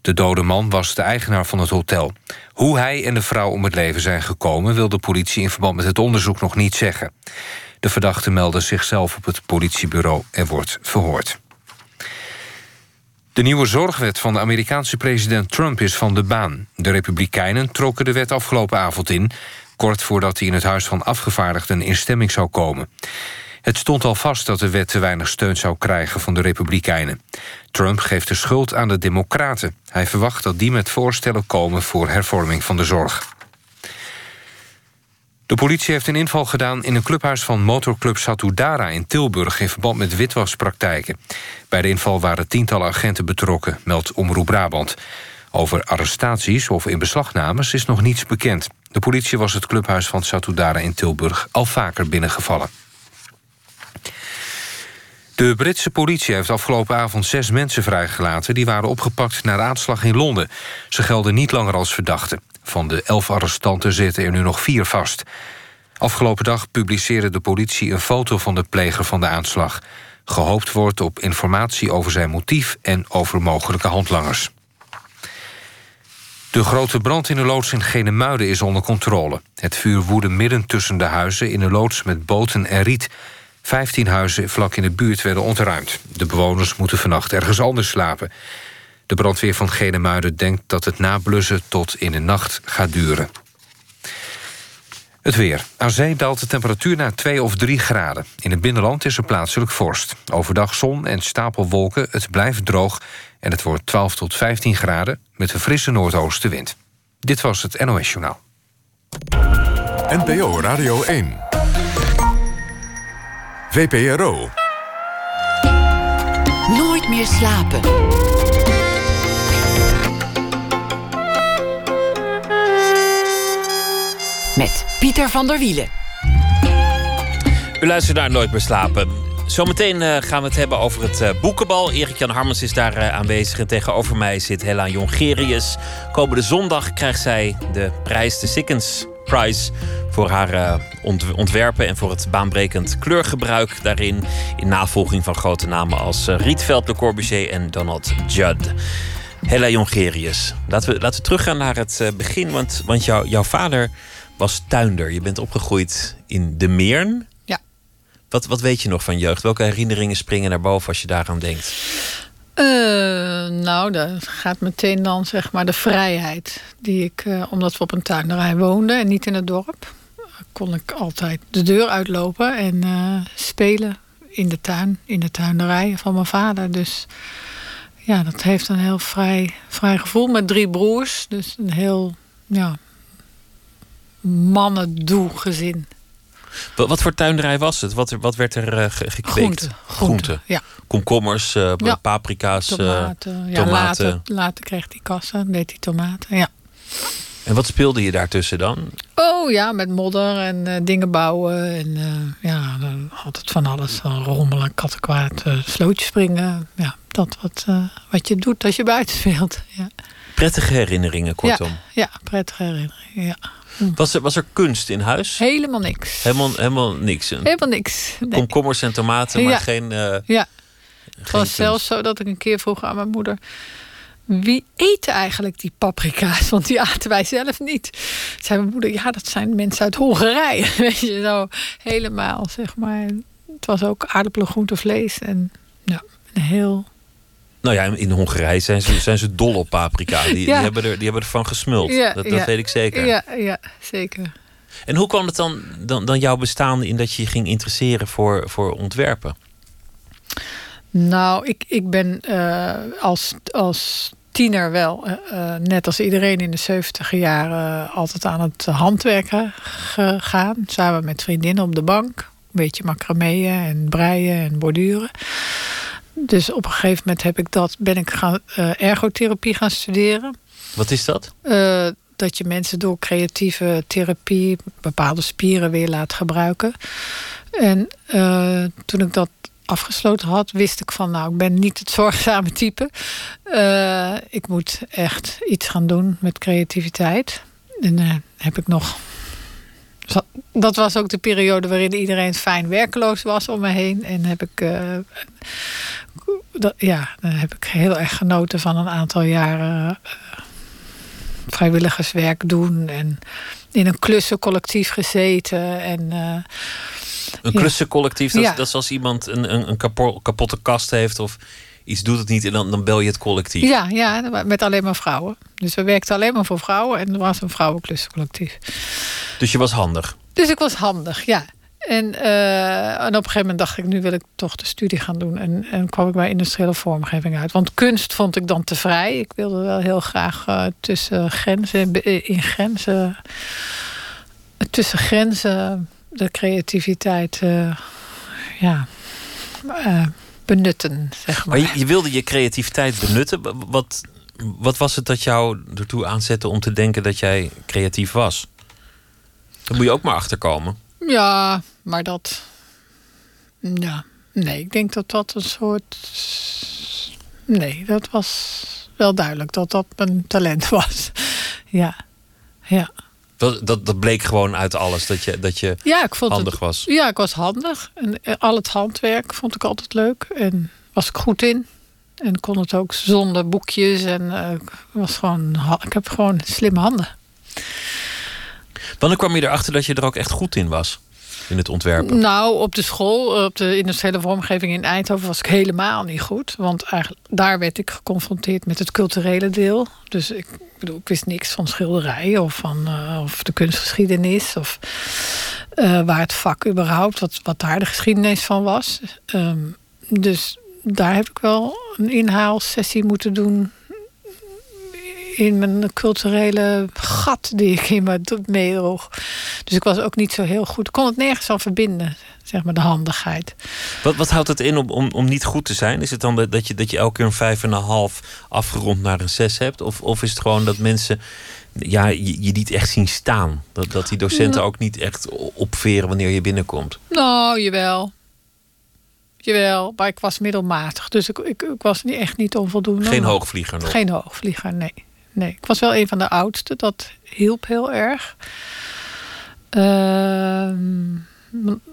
S4: De dode man was de eigenaar van het hotel. Hoe hij en de vrouw om het leven zijn gekomen... wil de politie in verband met het onderzoek nog niet zeggen. De verdachte meldde zichzelf op het politiebureau en wordt verhoord. De nieuwe zorgwet van de Amerikaanse president Trump is van de baan. De Republikeinen trokken de wet afgelopen avond in... kort voordat hij in het Huis van Afgevaardigden in stemming zou komen. Het stond al vast dat de wet te weinig steun zou krijgen van de Republikeinen. Trump geeft de schuld aan de Democraten. Hij verwacht dat die met voorstellen komen voor hervorming van de zorg. De politie heeft een inval gedaan in een clubhuis van motorclub Satudara in Tilburg... in verband met witwaspraktijken. Bij de inval waren tientallen agenten betrokken, meldt Omroep Brabant. Over arrestaties of inbeslagnames is nog niets bekend. De politie was het clubhuis van Satudara in Tilburg al vaker binnengevallen. De Britse politie heeft afgelopen avond zes mensen vrijgelaten... die waren opgepakt na de aanslag in Londen. Ze gelden niet langer als verdachten. Van de elf arrestanten zitten er nu nog vier vast. Afgelopen dag publiceerde de politie een foto van de pleger van de aanslag. Gehoopt wordt op informatie over zijn motief en over mogelijke handlangers. De grote brand in de loods in Genemuiden is onder controle. Het vuur woedde midden tussen de huizen in een loods met boten en riet... Vijftien huizen vlak in de buurt werden ontruimd. De bewoners moeten vannacht ergens anders slapen. De brandweer van Genemuiden denkt dat het nablussen tot in de nacht gaat duren. Het weer. Aan zee daalt de temperatuur naar 2 of 3 graden. In het binnenland is er plaatselijk vorst. Overdag zon en stapelwolken, het blijft droog... en het wordt 12 tot 15 graden met een frisse noordoostenwind. Dit was het NOS Journaal.
S3: NPO Radio 1. VPRO.
S5: Nooit meer slapen. Met Pieter van der Wielen.
S1: U luistert naar Nooit meer slapen. Zometeen uh, gaan we het hebben over het uh, boekenbal. Erik-Jan Harmens is daar uh, aanwezig. En tegenover mij zit Hella Jongerius. Komende zondag krijgt zij de prijs, de Sikkens Prize voor haar uh, ontwerpen en voor het baanbrekend kleurgebruik daarin. In navolging van grote namen als uh, Rietveld, Le Corbusier en Donald Judd. Hella Jongerius. Laten we, laten we teruggaan naar het uh, begin. Want, want jou, jouw vader was tuinder. Je bent opgegroeid in De Meern.
S2: Ja.
S1: Wat, wat weet je nog van jeugd? Welke herinneringen springen naar boven als je daaraan denkt?
S2: Uh, nou, dat gaat meteen dan zeg maar de vrijheid. Die ik, uh, omdat we op een tuinderij woonden en niet in het dorp, kon ik altijd de deur uitlopen en uh, spelen in de tuin, in de tuinderij van mijn vader. Dus ja, dat heeft een heel vrij, vrij gevoel met drie broers. Dus een heel ja, mannendoe gezin.
S1: Wat voor tuinderij was het? Wat, wat werd er uh, gekweekt?
S2: Groente.
S1: Groente.
S2: Ja.
S1: Komkommers, uh, ja. paprika's,
S2: tomaten.
S1: Uh,
S2: ja,
S1: tomaten.
S2: Later, later kreeg hij kassen, deed hij tomaten. Ja.
S1: En wat speelde je daartussen dan?
S2: Oh ja, met modder en dingen bouwen. En ja, altijd van alles. Rommelen, kattenkwaad, slootjes springen. Ja, dat wat, wat je doet als je buiten speelt. Ja.
S1: Prettige herinneringen, kortom.
S2: Ja, ja prettige herinneringen, ja.
S1: Was er, was er kunst in huis?
S2: Helemaal niks.
S1: Helemaal, helemaal niks.
S2: Helemaal niks. Nee.
S1: Komkommers en tomaten, maar
S2: Ja.
S1: geen. eh,
S2: Ja. Het was
S1: kunst.
S2: zelfs zo dat ik een keer vroeg aan mijn moeder... wie eet eigenlijk die paprika's? Want die aten wij zelf niet. Zei mijn moeder, ja, dat zijn mensen uit Hongarije. Weet je, zo helemaal, zeg maar. Het was ook aardappelen, groente, vlees. En ja, een heel...
S1: Nou ja, in- Hongarije zijn ze, zijn ze dol op paprika. Die, hebben, er, die hebben ervan gesmuld.
S2: Ja,
S1: dat dat
S2: ja.
S1: weet ik zeker.
S2: Ja, ja, zeker.
S1: En hoe kwam het dan, dan, dan jouw bestaan in dat je je ging interesseren voor, voor ontwerpen?
S2: Nou, ik, ik ben eh, als, als tiener wel, eh, eh, net als iedereen in de 70 jaren, altijd aan het handwerken gegaan. Samen met vriendinnen op de bank. Een beetje macrameën en breien en borduren. Dus op een gegeven moment heb ik dat, ben ik gaan, eh, ergotherapie gaan studeren.
S1: Wat is dat?
S2: Eh, dat je mensen door creatieve therapie bepaalde spieren weer laat gebruiken. En eh, toen ik dat afgesloten had, wist ik van, nou, ik ben niet het zorgzame type. Ik moet echt iets gaan doen met creativiteit. En heb ik nog. Dat was ook de periode waarin iedereen fijn werkeloos was om me heen. En heb ik, eh, dat, ja, dan heb ik heel erg genoten van een aantal jaren eh, vrijwilligerswerk doen. En in een klussencollectief gezeten. En eh,
S1: Een klussencollectief, dat,
S2: Ja.
S1: dat is als iemand een, een, een kapo- kapotte kast heeft of iets doet het niet en dan, dan bel je het collectief.
S2: ja, ja, met alleen maar vrouwen. Dus we werkten alleen maar voor vrouwen. En er was een vrouwenklussencollectief.
S1: Dus je was handig.
S2: Dus ik was handig, ja. En, eh, en op een gegeven moment dacht ik, nu wil ik toch de studie gaan doen. En, en kwam ik bij industriële vormgeving uit. Want kunst vond ik dan te vrij. Ik wilde wel heel graag eh, tussen grenzen, eh, in grenzen, tussen grenzen de creativiteit ja, benutten, zeg maar.
S1: Maar je, je wilde je creativiteit benutten. Wa- Wat, wat was het dat jou ertoe aanzette om te denken dat jij creatief was? Daar moet je ook maar achterkomen.
S2: Ja, maar dat. Ja, nee, ik denk dat dat een soort. Nee, dat was wel duidelijk dat dat mijn talent was. Ja, ja.
S1: Dat, dat, bleek gewoon uit alles, dat je, dat je
S2: Ja, ik vond
S1: handig
S2: het.
S1: was.
S2: Ja, ik was handig. En eh, al het handwerk vond ik altijd leuk. En was ik goed in. En kon het ook zonder boekjes. En ik was gewoon. Ik heb gewoon slimme handen.
S1: Wanneer kwam je erachter dat je er ook echt goed in was? In het ontwerpen?
S2: Nou, op de school, op de industriële vormgeving in Eindhoven, was ik helemaal niet goed. Want eigenlijk, daar werd ik geconfronteerd met het culturele deel. Dus ik bedoel, ik wist niks van schilderij of van eh, of de kunstgeschiedenis. Of eh, waar het vak überhaupt, wat, wat daar de geschiedenis van was. Ehm, dus daar heb ik wel een inhaalsessie moeten doen. In mijn culturele gat die ik in me meedroeg. Dus ik was ook niet zo heel goed. Ik kon het nergens aan verbinden, zeg maar, de handigheid.
S1: Wat, wat houdt het in om, om, om niet goed te zijn? Is het dan dat- je, dat je elke keer een vijf en een half afgerond naar een zes hebt? Of, of is het gewoon dat mensen ja, je, je niet echt zien staan? Dat, dat die docenten ook niet echt opveren wanneer je binnenkomt?
S2: Nou, jawel. Jawel, maar ik was middelmatig. Dus ik, ik, ik was niet, echt niet onvoldoende.
S1: Geen hoogvlieger nog?
S2: Geen hoogvlieger, nee. Nee. Ik was wel een van de oudste. Dat hielp heel erg. Ehm,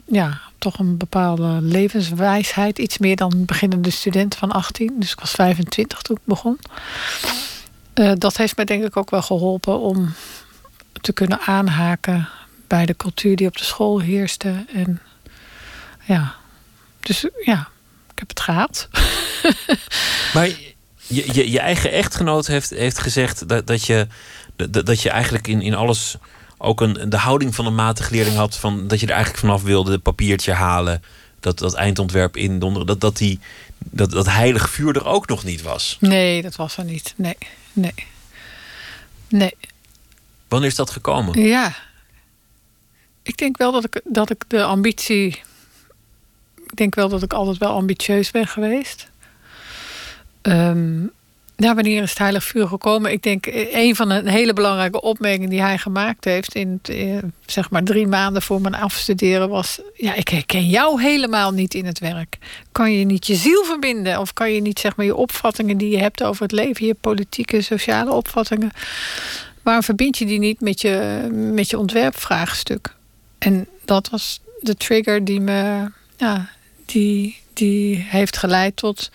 S2: ja, toch een bepaalde levenswijsheid. Iets meer dan beginnende student van 18. Dus ik was 25 toen ik begon. Eh, dat heeft mij denk ik ook wel geholpen om te kunnen aanhaken bij de cultuur die op de school heerste. En ja, dus ja, ik heb het gehaald.
S1: Maar je, je, je eigen echtgenoot heeft, heeft gezegd dat, dat, je, dat, dat je eigenlijk in, in alles ook een, de houding van een matig leerling had. Van, dat je er eigenlijk vanaf wilde, papiertje halen, dat, dat eindontwerp indonderen. Dat, dat, die, dat, dat heilig vuur er ook nog niet was.
S2: Nee, dat was er niet. Nee, nee. Nee.
S1: Wanneer is dat gekomen?
S2: Ja. Ik denk wel dat ik, dat ik de ambitie. Ik denk wel dat ik altijd wel ambitieus ben geweest. Ehm, ja, wanneer is het heilig vuur gekomen? Ik denk eh, een van de hele belangrijke opmerkingen die hij gemaakt heeft in eh, zeg maar drie maanden voor mijn afstuderen was: ja, ik herken jou helemaal niet in het werk. Kan je niet je ziel verbinden of kan je niet zeg maar je opvattingen die je hebt over het leven, je politieke, sociale opvattingen, waarom verbind je die niet met je, met je ontwerpvraagstuk? En dat was de trigger die me, ja, die, die heeft geleid tot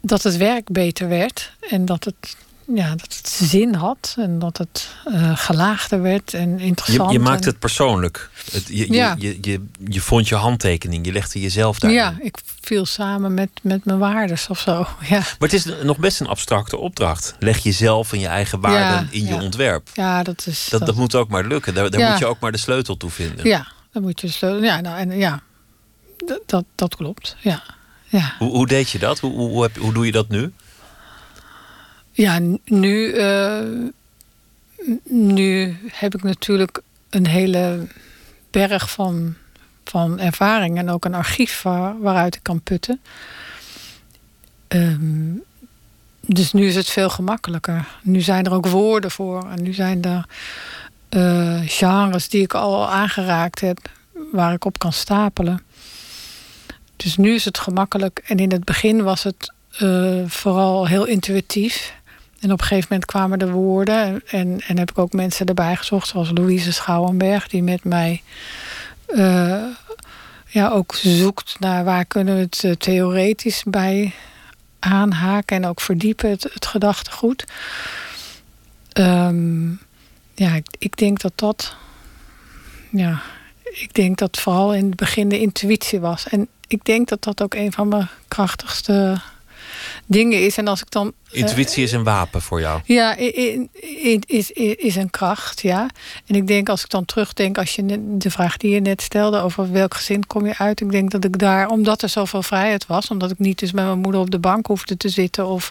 S2: dat het werk beter werd en dat het ja, dat het zin had en dat het uh, gelaagder werd en interessant.
S1: Je, je maakt het persoonlijk. Het, je,
S2: Ja.
S1: je, je, je, je vond je handtekening, je legde jezelf daarin.
S2: Ja, ik viel samen met, met mijn waardes of zo. Ja,
S1: Maar het is nog best een abstracte opdracht. Leg jezelf en je eigen waarden
S2: Ja,
S1: in je ontwerp.
S2: ja dat is.
S1: Dat, dat moet ook maar lukken. Daar, daar moet je ook maar de sleutel toe vinden.
S2: Ja, dan moet je sleutel. Ja, nou, en, ja dat, dat, dat klopt. Ja. Ja.
S1: Hoe, hoe deed je dat? Hoe, hoe, heb, hoe doe je dat nu?
S2: Ja, nu, eh, nu heb ik natuurlijk een hele berg van, van ervaring en ook een archief waar- waaruit ik kan putten. Ehm, dus nu is het veel gemakkelijker. Nu zijn er ook woorden voor en nu zijn er eh, genres die ik al aangeraakt heb, waar ik op kan stapelen. Dus nu is het gemakkelijk. En in het begin was het eh, vooral heel intuïtief. En op een gegeven moment kwamen de woorden. En, en heb ik ook mensen erbij gezocht, zoals Louise Schouwenberg, die met mij eh, ja, ook zoekt naar waar kunnen we het eh, theoretisch bij aanhaken en ook verdiepen, het, gedachtegoed. Ehm, ja, ik, ik denk dat dat. Ja, ik denk dat vooral in het begin de intuïtie was. En ik denk dat dat ook een van mijn krachtigste dingen is. En als ik dan. eh,
S1: Intuïtie is een wapen voor jou.
S2: ja, is, is, een kracht, ja. En ik denk als ik dan terugdenk, als je de vraag die je net stelde over welk gezin kom je uit, ik denk dat ik daar, omdat er zoveel vrijheid was, omdat ik niet dus met mijn moeder op de bank hoefde te zitten of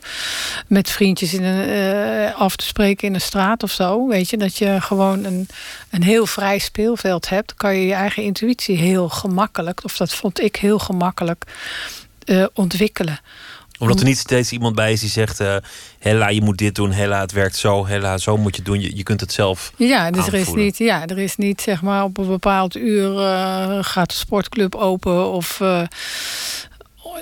S2: met vriendjes in een, eh, af te spreken in een straat of zo, weet je, dat je gewoon een, een heel vrij speelveld hebt, kan je je eigen intuïtie heel gemakkelijk, of dat vond ik heel gemakkelijk, eh, ontwikkelen.
S1: Omdat er niet steeds iemand bij is die zegt... eh Hella, je moet dit doen. Hella, het werkt zo. Hella, zo moet je doen. Je, je kunt het zelf
S2: Ja, dus er is niet, ja, er is niet zeg maar op een bepaald uur eh, gaat de sportclub open of eh,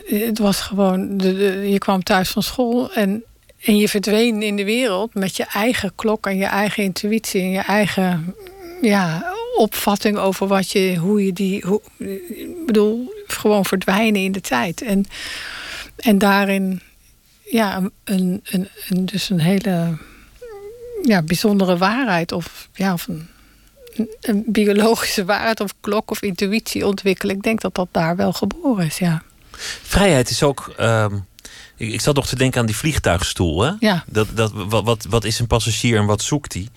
S2: het was gewoon, de, de- je kwam thuis van school en, en je verdween in de wereld met je eigen klok en je eigen intuïtie en je eigen ja, opvatting over wat je, hoe je die, hoe, ik bedoel, gewoon verdwijnen in de tijd. En, en daarin, ja, een, een, een, dus een hele ja, bijzondere waarheid of, ja, of een, biologische waarheid of klok of intuïtie ontwikkelen. Ik denk dat dat daar wel geboren is, ja.
S1: Vrijheid is ook. ehm, ik, ik zat nog te denken aan die vliegtuigstoel. Hè?
S2: Ja.
S1: Dat, dat, wat, wat, wat is een passagier en wat zoekt hij?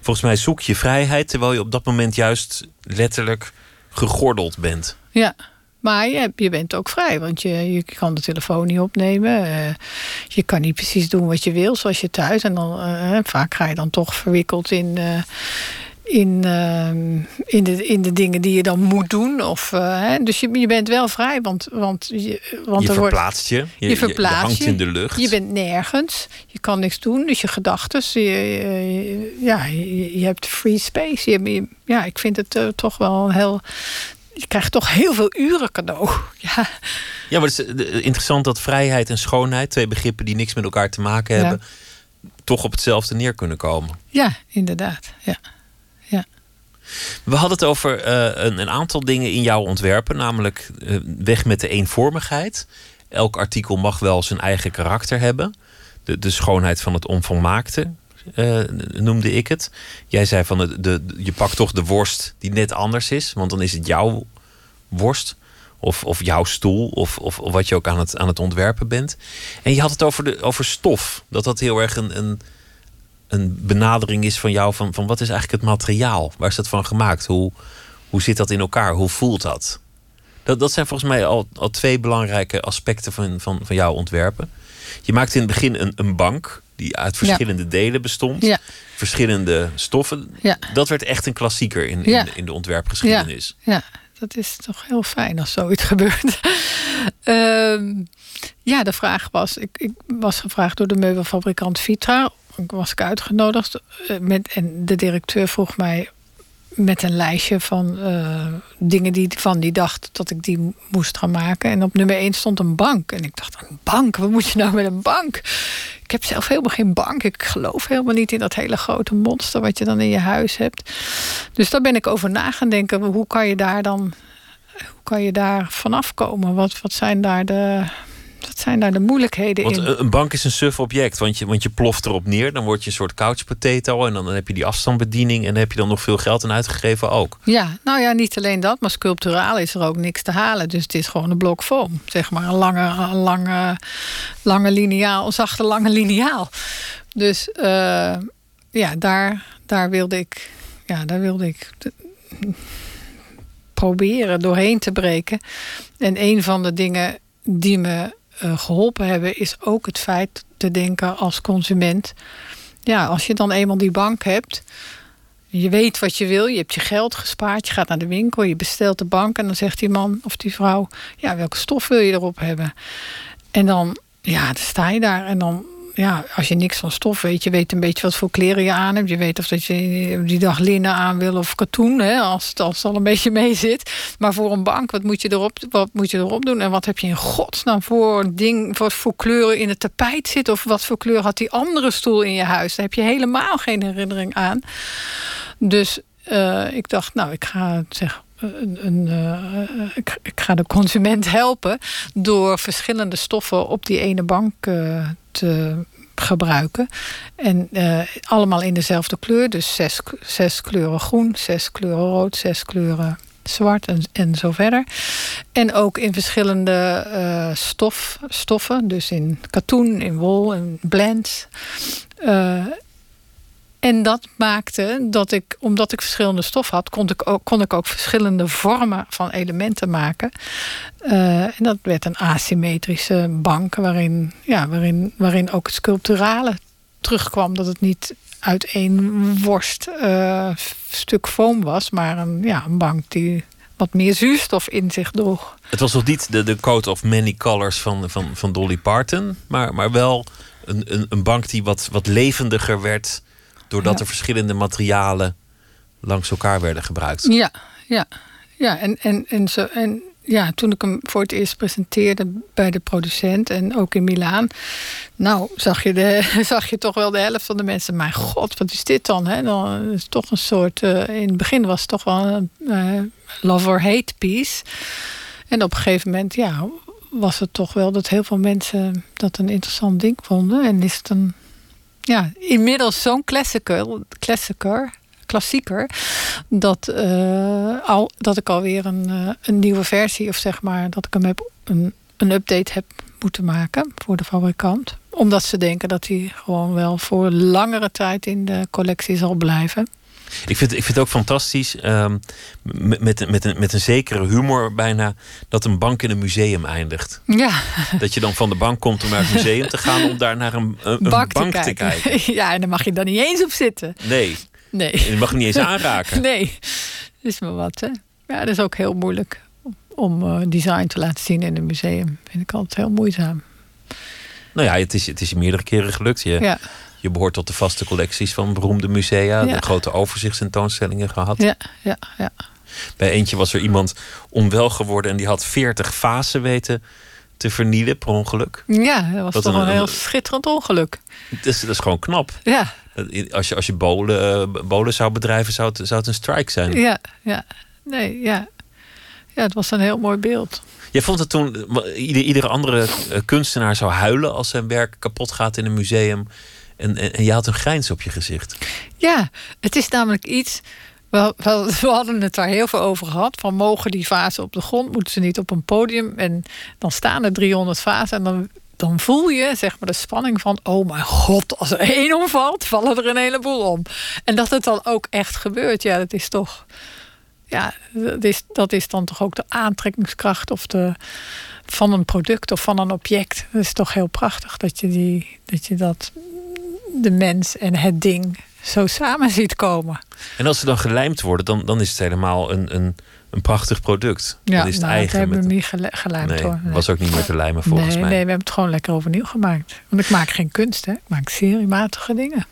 S1: Volgens mij zoek je vrijheid terwijl je op dat moment juist letterlijk gegordeld bent.
S2: Ja, maar je, je bent ook vrij, want je, je kan de telefoon niet opnemen. eh, je kan niet precies doen wat je wil, zoals je thuis. En dan, eh, vaak ga je dan toch verwikkeld in, eh, in, ehm, in, de, in de dingen die je dan moet doen. Of, eh, hè. Dus je, je bent wel vrij, want, want, je, want
S1: je
S2: er wordt.
S1: verplaatst je. Je,
S2: Je verplaatst
S1: hangt
S2: je.
S1: in de lucht.
S2: Je bent nergens. Je kan niks doen. Dus je gedachten. Ja, je, hebt free space. Je, ja, ik vind het eh, toch wel een heel. Je krijgt toch heel veel uren cadeau. Ja,
S1: Ja, maar het is eh, interessant dat vrijheid en schoonheid, twee begrippen die niks met elkaar te maken
S2: Ja.
S1: hebben, toch op hetzelfde neer kunnen komen.
S2: ja inderdaad. Ja.
S1: We hadden het over eh, een, een aantal dingen in jouw ontwerpen, namelijk eh, weg met de eenvormigheid. Elk artikel mag wel zijn eigen karakter hebben. De, de schoonheid van het onvolmaakte eh, noemde ik het. Jij zei van de, de, je pakt toch de worst die net anders is, want dan is het jouw worst. Of, of jouw stoel, of, of, of wat je ook aan het, aan het ontwerpen bent. En je had het over, de, over stof. Dat dat heel erg een, een, een benadering is van jou van, van wat is eigenlijk het materiaal? Waar is dat van gemaakt? Hoe, hoe zit dat in elkaar? Hoe voelt dat? Dat, dat zijn volgens mij al, al twee belangrijke aspecten van, van, van jouw ontwerpen. Je maakte in het begin een, een bank die uit verschillende delen bestond.
S2: Ja.
S1: Verschillende stoffen.
S2: Ja.
S1: Dat werd echt een klassieker in, in, in de ontwerpgeschiedenis.
S2: Ja, dat is toch heel fijn als zoiets gebeurt. Ehm, ja, de vraag was: ik, ik was gevraagd door de meubelfabrikant Vitra. Ik was ik uitgenodigd. eh, Met, en de directeur vroeg mij: met een lijstje van eh, dingen die van die dacht dat ik die moest gaan maken. En op nummer 1 stond een bank. En ik dacht, een bank? Wat moet je nou met een bank? Ik heb zelf helemaal geen bank. Ik geloof helemaal niet in dat hele grote monster wat je dan in je huis hebt. Dus daar ben ik over na gaan denken. Hoe kan je daar dan hoe kan je daar vanaf komen? Wat, wat zijn daar de wat zijn daar de moeilijkheden
S1: Want
S2: in?
S1: een- een bank is een suf object, want je, want je ploft erop neer. Dan word je een soort couch potato. En dan, heb je die afstandsbediening. En dan heb je dan nog veel geld aan uitgegeven ook.
S2: Ja, nou ja, niet alleen dat, maar sculpturaal is er ook niks te halen. Dus het is gewoon een blok foam. Zeg maar een lange, een lange, lange lineaal, een zachte lange lineaal. Dus eh, ja, daar, daar wilde ik, ja, daar wilde ik proberen doorheen te breken. En een van de dingen die me eh, geholpen hebben, is ook het feit te denken als consument. Ja, als je dan eenmaal die bank hebt, je weet wat je wil, je hebt je geld gespaard, je gaat naar de winkel, je bestelt de bank en dan zegt die man of die vrouw, ja, welke stof wil je erop hebben? En dan, ja, dan sta je daar en dan, ja, als je niks van stof weet, je weet een beetje wat voor kleren je aan hebt, je weet of dat je die dag linnen aan wil of katoen, hè, als, het, als al een beetje mee zit. Maar voor een bank, wat moet je erop, wat moet je erop doen en wat heb je in godsnaam voor ding, wat voor kleuren in het tapijt zit of wat voor kleur had die andere stoel in je huis? Daar heb je helemaal geen herinnering aan. Dus eh, ik dacht, nou, ik ga zeg, een, een, eh, ik, ik ga de consument helpen door verschillende stoffen op die ene bank eh, gebruiken. En eh, allemaal in dezelfde kleur. Dus zes, zes kleuren groen, zes kleuren rood, zes kleuren zwart en, en zo verder. En ook in verschillende stof, stoffen. Dus in katoen, in wol, in blends. Eh, en dat maakte dat ik, omdat ik verschillende stof had, kon ik ook, kon ik ook verschillende vormen van elementen maken. Eh, en dat werd een asymmetrische bank, waarin, ja, waarin, waarin ook het sculpturale terugkwam. Dat het niet uit één worst eh, stuk foam was, maar een, ja, een bank die wat meer zuurstof in zich droeg.
S1: Het was nog niet de, de coat of many colors van, van, van Dolly Parton. Maar, maar wel een, een, een bank die wat, wat levendiger werd. Doordat
S2: Ja.
S1: er verschillende materialen langs elkaar werden gebruikt.
S2: Ja, ja, ja. En, en, en, zo, en ja, toen ik hem voor het eerst presenteerde bij de producent en ook in Milaan, nou zag je, de, zag je toch wel de helft van de mensen. Mijn god, wat is dit dan? Hè? Dan is toch een soort. eh, in het begin was het toch wel een eh, love or hate piece. En op een gegeven moment, ja, was het toch wel dat heel veel mensen dat een interessant ding vonden. En is het een, ja, inmiddels zo'n klassieker, klassieker, klassieker dat, eh, al, dat ik alweer een, eh, een nieuwe versie, of zeg maar dat ik hem heb, een, een update heb moeten maken voor de fabrikant. Omdat ze denken dat hij gewoon wel voor langere tijd in de collectie zal blijven.
S1: Ik vind, ik vind het ook fantastisch, ehm, met, met, met, een, met een zekere humor bijna, dat een bank in een museum eindigt.
S2: Ja,
S1: Dat je dan van de bank komt om naar het museum te gaan om daar naar een, een, een
S2: bank,
S1: bank,
S2: te, kijken. Ja, en dan mag je dan niet eens op zitten.
S1: Nee,
S2: Nee.
S1: je mag niet eens aanraken.
S2: Nee, is maar wat, hè. Ja, dat is ook heel moeilijk om eh, design te laten zien in een museum. Vind ik altijd heel moeizaam.
S1: Nou ja, het is, het is je meerdere keren gelukt. Je,
S2: Ja,
S1: je behoort tot de vaste collecties van beroemde musea.
S2: Ja.
S1: De grote overzichtstentoonstellingen gehad.
S2: ja, ja, ja.
S1: Bij eentje was er iemand onwel geworden en die had 40 vazen weten te vernielen per ongeluk.
S2: Ja, dat was toch
S1: een-
S2: een, heel schitterend ongeluk.
S1: Dat is, dat is gewoon knap.
S2: Ja,
S1: Als je, als je bolen, eh, bolen zou bedrijven, zou het, zou het een strike zijn.
S2: ja, ja. Nee, ja. Ja, het was een heel mooi beeld.
S1: Jij vond het toen, ieder, iedere andere eh, kunstenaar zou huilen als zijn werk kapot gaat in een museum. En, en, je had een grijns op je gezicht.
S2: Ja, het is namelijk iets. We, we, we hadden het daar heel veel over gehad. Van mogen die vazen op de grond, moeten ze niet op een podium. En dan staan er 300 vazen. En dan, dan voel je zeg maar de spanning van: oh mijn god, als er één omvalt, vallen er een heleboel om. En dat het dan ook echt gebeurt, ja, dat is toch. Ja, dat is, dat is dan toch ook de aantrekkingskracht of de, van een product of van een object. Dat is toch heel prachtig dat je, die, dat, je dat de mens en het ding zo samen ziet komen.
S1: En als ze dan gelijmd worden, dan, dan is het helemaal een, een, een prachtig product.
S2: Ja,
S1: dan is het
S2: nou, dat
S1: eigen.
S2: hebben we niet gelijmd
S1: nee,
S2: hoor. Nee.
S1: was ook niet meer te lijmen volgens
S2: nee,
S1: mij.
S2: nee, we hebben het gewoon lekker overnieuw gemaakt. Want ik maak geen kunst, hè. Ik maak seriematige dingen.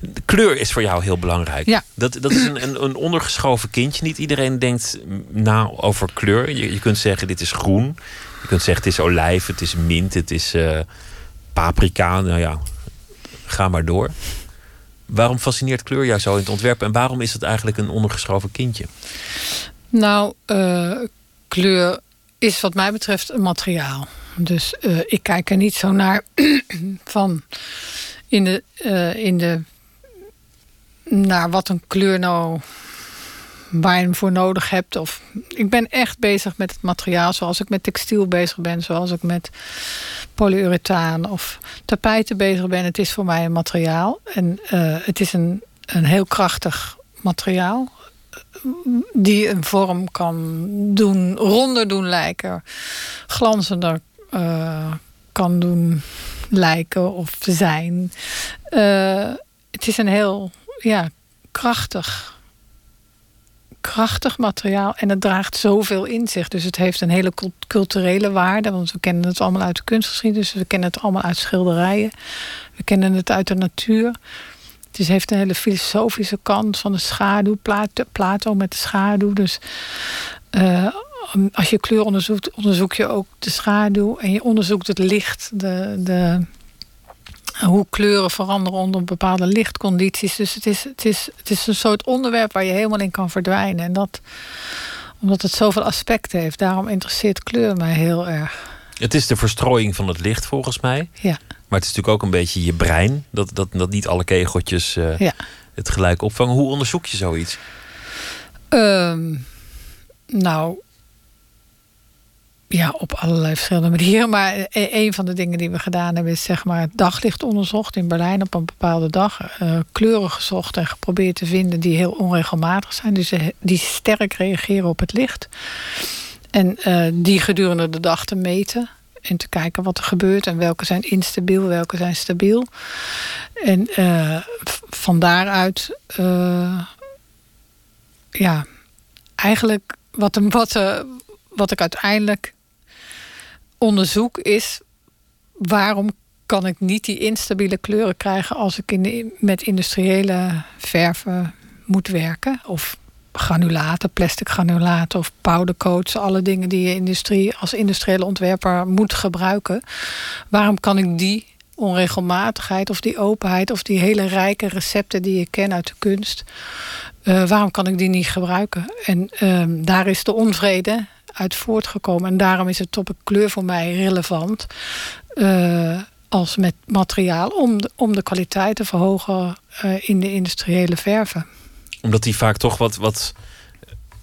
S1: De kleur is voor jou heel belangrijk.
S2: Ja.
S1: Dat, dat is een, een, een ondergeschoven kindje. Niet iedereen denkt na over kleur. Je, je kunt zeggen dit is groen. Je kunt zeggen het is olijf, het is mint, het is eh, paprika. Nou ja, ga maar door. Waarom fascineert kleur jou zo in het ontwerp? En waarom is het eigenlijk een ondergeschoven kindje?
S2: Nou, eh, kleur is wat mij betreft een materiaal. Dus eh, ik kijk er niet zo naar van in de, eh, in de naar wat een kleur nou waar je hem voor nodig hebt. Of, ik ben echt bezig met het materiaal zoals ik met textiel bezig ben, zoals ik met polyurethaan of tapijten bezig ben. Het is voor mij een materiaal en eh, het is een, een heel krachtig materiaal die een vorm kan doen, ronder doen lijken, glanzender uh, kan doen lijken of zijn. Het is een heel ja, krachtig, krachtig materiaal en het draagt zoveel in zich. Dus het heeft een hele culturele waarde, want we kennen het allemaal uit de kunstgeschiedenis, we kennen het allemaal uit schilderijen, we kennen het uit de natuur. Het heeft een hele filosofische kant van de schaduw, Plato, Plato met de schaduw. Dus uh, als je kleur onderzoekt, onderzoek je ook de schaduw en je onderzoekt het licht, de, de, hoe kleuren veranderen onder bepaalde lichtcondities. Dus het is, het, is, het is een soort onderwerp waar je helemaal in kan verdwijnen. En dat omdat het zoveel aspecten heeft. Daarom interesseert kleur mij heel erg.
S1: Het is de verstrooiing van het licht volgens mij.
S2: Ja.
S1: Maar het is natuurlijk ook een beetje je brein. Dat, dat, dat niet alle kegeltjes uh,
S2: ja.
S1: het gelijk opvangen. Hoe onderzoek je zoiets?
S2: Um, nou, ja, op allerlei verschillende manieren. Maar een van de dingen die we gedaan hebben is zeg maar het daglicht onderzocht in Berlijn op een bepaalde dag. Uh, kleuren gezocht en geprobeerd te vinden die heel onregelmatig zijn. Dus die sterk reageren op het licht. En die gedurende de dag te meten. En te kijken wat er gebeurt en welke zijn instabiel, welke zijn stabiel. En uh, van daaruit, ja, eigenlijk wat, wat, wat ik uiteindelijk onderzoek is waarom kan ik niet die instabiele kleuren krijgen als ik in met industriële verven moet werken? Of granulaten, plastic granulaten of powdercoats, alle dingen die je industrie als industriële ontwerper moet gebruiken. Waarom kan ik die onregelmatigheid of die openheid of die hele rijke recepten die ik ken uit de kunst, uh, waarom kan ik die niet gebruiken? En uh, daar is de onvrede uit voortgekomen. En daarom is het topic kleur voor mij relevant. Uh, als met materiaal om de, om de kwaliteit te verhogen uh, in de industriële verven.
S1: Omdat die vaak toch wat, wat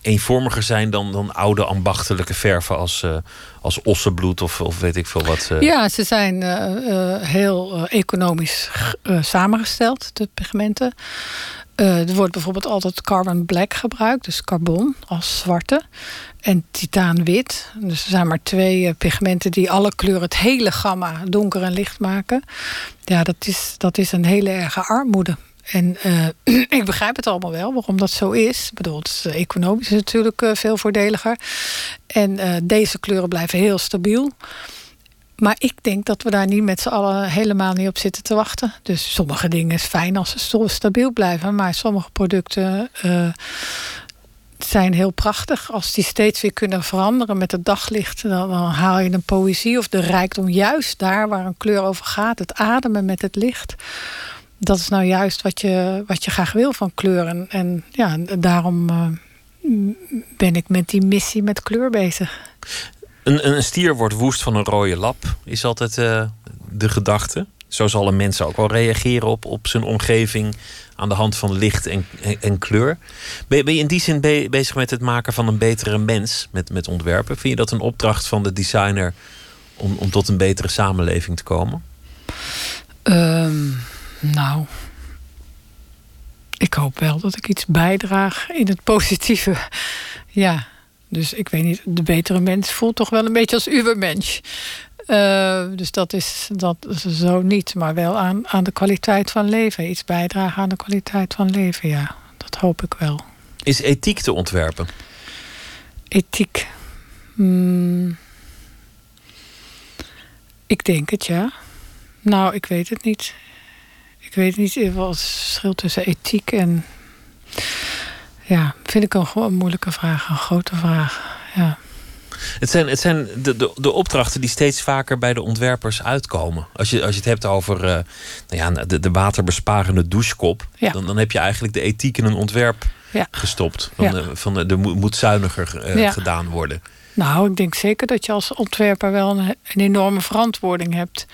S1: eenvormiger zijn dan, dan oude ambachtelijke verven als, uh, als ossenbloed of, of weet ik veel wat.
S2: Ja, ze zijn heel economisch samengesteld, de pigmenten. Er wordt bijvoorbeeld altijd carbon black gebruikt, dus carbon als zwarte. En titaanwit. Dus er zijn maar twee uh, pigmenten die alle kleuren, het hele gamma, donker en licht maken. Ja, dat is, dat is een hele erge armoede. En uh, ik begrijp het allemaal wel, waarom dat zo is. Ik bedoel, het is economisch natuurlijk veel voordeliger. En deze kleuren blijven heel stabiel. Maar ik denk dat we daar niet met z'n allen helemaal niet op zitten te wachten. Dus sommige dingen is fijn als ze stabiel blijven. Maar sommige producten zijn heel prachtig. Als die steeds weer kunnen veranderen met het daglicht, dan, haal je een poëzie of de rijkdom juist daar waar een kleur over gaat. Het ademen met het licht. Dat is nou juist wat je, wat je graag wil van kleuren. En ja, daarom uh, ben ik met die missie met kleur bezig.
S1: Een, een stier wordt woest van een rode lap, is altijd uh, de gedachte. Zo zal een mens ook wel reageren op, op zijn omgeving aan de hand van licht en, en, kleur. Ben je, in die zin be bezig met het maken van een betere mens met, met ontwerpen? Vind je dat een opdracht van de designer om, om tot een betere samenleving te komen?
S2: Um, nou, ik hoop wel dat ik iets bijdraag in het positieve. Ja, dus ik weet niet, de betere mens voelt toch wel een beetje als ubermensch. Uh, dus dat is, dat is zo niet, maar wel aan, aan de kwaliteit van leven. Iets bijdragen aan de kwaliteit van leven, ja. Dat hoop ik wel.
S1: Is ethiek te ontwerpen?
S2: Ethiek. Hmm. Ik denk het, ja. Nou, ik weet het niet. Ik weet niet wat het verschil tussen ethiek en. Ja, vind ik een, gewoon een moeilijke vraag, een grote vraag. Ja.
S1: Het zijn, het zijn de, de, de opdrachten die steeds vaker bij de ontwerpers uitkomen. Als je, als je het hebt over eh, nou ja, de, de waterbesparende douchekop,
S2: Ja.
S1: dan, dan heb je eigenlijk de ethiek in een ontwerp
S2: Ja.
S1: gestopt. Van,
S2: Ja.
S1: de, van de, de moet zuiniger eh, gedaan worden.
S2: Nou, ik denk zeker dat je als ontwerper wel een, een enorme verantwoording hebt.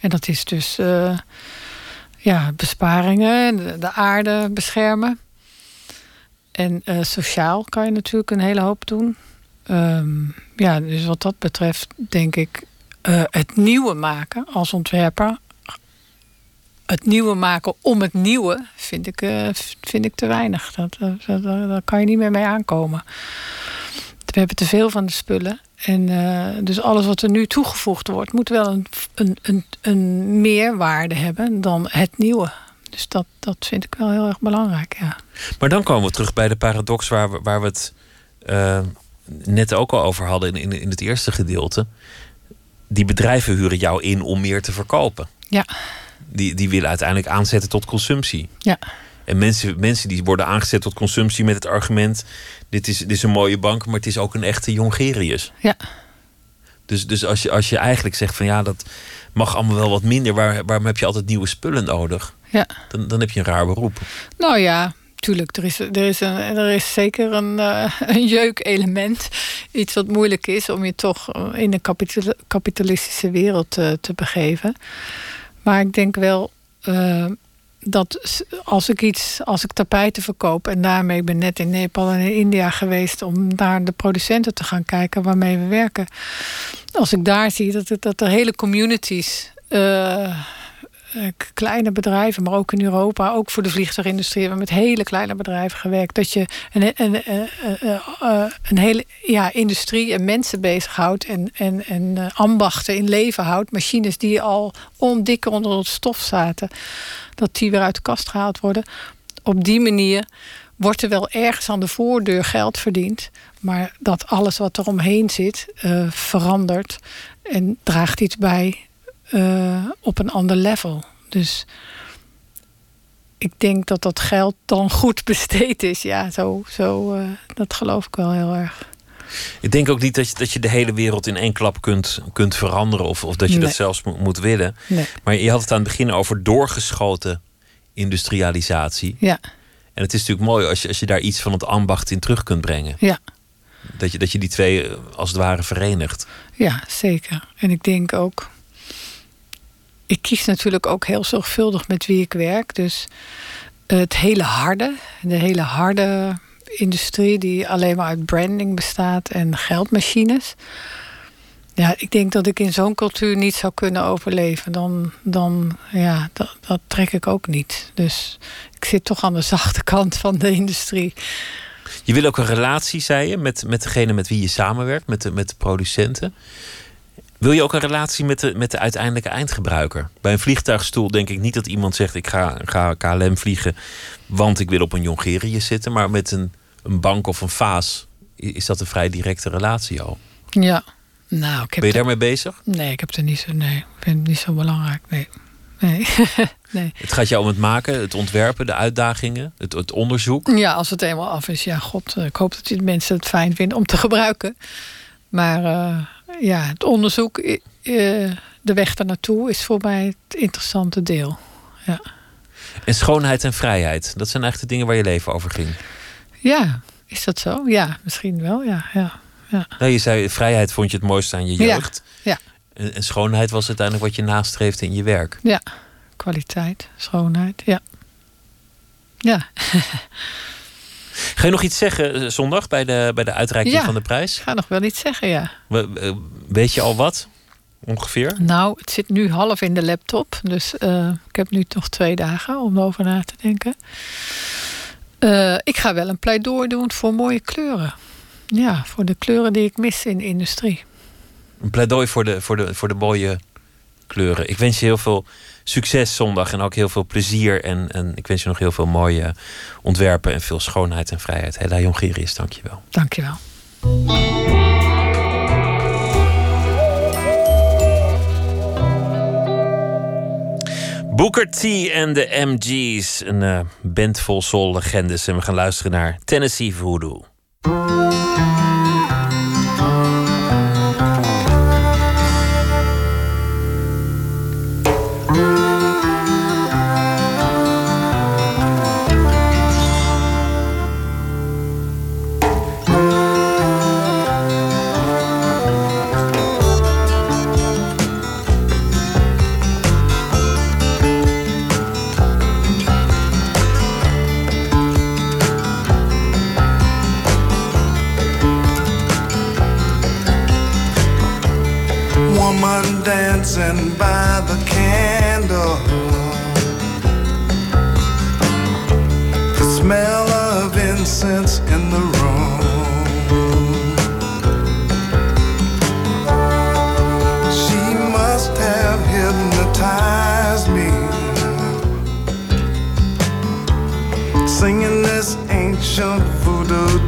S2: En dat is dus eh, ja, besparingen, de, de aarde beschermen. En sociaal kan je natuurlijk een hele hoop doen. Ehm, ja, dus wat dat betreft denk ik eh, het nieuwe maken als ontwerper. Het nieuwe maken om het nieuwe vind ik, eh, vind ik te weinig. Dat, dat, daar kan je niet meer mee aankomen. We hebben te veel van de spullen. En eh, dus alles wat er nu toegevoegd wordt, moet wel een, een, een, een meerwaarde hebben dan het nieuwe. Dus dat, dat vind ik wel heel erg belangrijk. Ja.
S1: Maar dan komen we terug bij de paradox waar we, waar we het net ook al over hadden in, in, in het eerste gedeelte. Die bedrijven huren jou in om meer te verkopen.
S2: Ja.
S1: Die, die willen uiteindelijk aanzetten tot consumptie.
S2: Ja.
S1: En mensen, mensen die worden aangezet tot consumptie met het argument: dit is, dit is een mooie bank, maar het is ook een echte Jongerius.
S2: Ja.
S1: Dus, dus als, je, als je eigenlijk zegt van ja, dat mag allemaal wel wat minder, waar, waarom heb je altijd nieuwe spullen nodig?
S2: Ja.
S1: Dan, dan heb je een raar beroep.
S2: Nou ja, tuurlijk. Er is, er is, een, er is zeker een, eh, een jeukelement. Iets wat moeilijk is om je toch eh, in een kapital- kapitalistische wereld te, begeven. Maar ik denk wel eh, dat als ik iets, als ik tapijten verkoop en daarmee ik ben net in Nepal en in India geweest om naar de producenten te gaan kijken waarmee we werken. Als ik daar zie dat, dat er hele communities. Kleine bedrijven, maar ook in Europa, ook voor de vliegtuigindustrie, hebben we met hele kleine bedrijven gewerkt. Dat je een, een, een, een, eh, een hele ja, industrie en mensen bezighoudt en, en, en eh, ambachten in leven houdt. Machines die al ondikker onder het stof zaten, dat die weer uit de kast gehaald worden. Op die manier wordt er wel ergens aan de voordeur geld verdiend. Maar dat alles wat er omheen zit eh, verandert en draagt iets bij eh, op een ander level. Dus ik denk dat dat geld dan goed besteed is. Ja, zo, zo, eh, dat geloof ik wel heel erg.
S1: Ik denk ook niet dat je, dat je de hele wereld in één klap kunt, kunt veranderen. Of, of dat je
S2: Nee.
S1: dat zelfs mo- moet willen.
S2: Nee.
S1: Maar je had het aan het begin over doorgeschoten industrialisatie.
S2: Ja,
S1: En het is natuurlijk mooi als je, als je daar iets van het ambacht in terug kunt brengen.
S2: ja,
S1: Dat je, dat je die twee eh, als het ware verenigt.
S2: ja, zeker. En ik denk ook. Ik kies natuurlijk ook heel zorgvuldig met wie ik werk. Dus het hele harde, de hele harde industrie die alleen maar uit branding bestaat en geldmachines. Ja, ik denk dat ik in zo'n cultuur niet zou kunnen overleven. Dan, dan ja, dat, dat trek ik ook niet. Dus ik zit toch aan de zachte kant van de industrie.
S1: Je wil ook een relatie, zei je, met, met degene met wie je samenwerkt, met de, met de producenten. Wil je ook een relatie met de, met de uiteindelijke eindgebruiker? Bij een vliegtuigstoel denk ik niet dat iemand zegt: ik ga, ga KLM vliegen, want ik wil op een Jongerius zitten. Maar met een, een bank of een vaas is dat een vrij directe relatie al.
S2: Ja, nou, ik heb
S1: Ben je daarmee bezig?
S2: Nee, ik heb er niet zo. Nee, ik vind het niet zo belangrijk. Nee. Nee. nee.
S1: Het gaat jou om het maken, het ontwerpen, de uitdagingen, het, het onderzoek.
S2: Ja, als het eenmaal af is, ja, god, eh, ik hoop dat die mensen het fijn vinden om te gebruiken. Maar eh, ja, het onderzoek, eh, eh, de weg daar naartoe, is voor mij het interessante deel. Ja,
S1: En schoonheid en vrijheid, dat zijn eigenlijk de dingen waar je leven over ging.
S2: ja is dat zo? Ja, misschien wel, ja. ja, ja.
S1: Nou, je zei, vrijheid vond je het mooiste aan je
S2: Ja,
S1: jeugd.
S2: ja.
S1: En, en schoonheid was uiteindelijk wat je nastreefde in je werk.
S2: ja. kwaliteit, schoonheid, ja. Ja,
S1: Ga je nog iets zeggen eh, zondag bij de, bij de uitreiking
S2: Ja.
S1: van de
S2: ik
S1: prijs?
S2: ga nog wel iets zeggen, ja.
S1: We- Weet je al wat? Ongeveer?
S2: Nou, het zit nu half in de laptop. Dus eh, ik heb nu nog twee dagen om erover na te denken. Eh, ik ga wel een pleidooi doen voor mooie kleuren. Ja, voor de kleuren die ik mis in de industrie.
S1: Een pleidooi voor de, voor, de, voor de mooie kleuren. Ik wens je heel veel succes zondag en ook heel veel plezier. En, en ik wens je nog heel veel mooie ontwerpen en veel schoonheid en vrijheid. Hela Jongerius, dank je wel.
S2: Dankjewel.
S1: Booker T en de MG's. Een uh, band vol soul-legendes. En we gaan luisteren naar Tennessee Voodoo.
S6: Dancing by the candle. The smell of incense in the room. She must have hypnotized me. Singing this ancient voodoo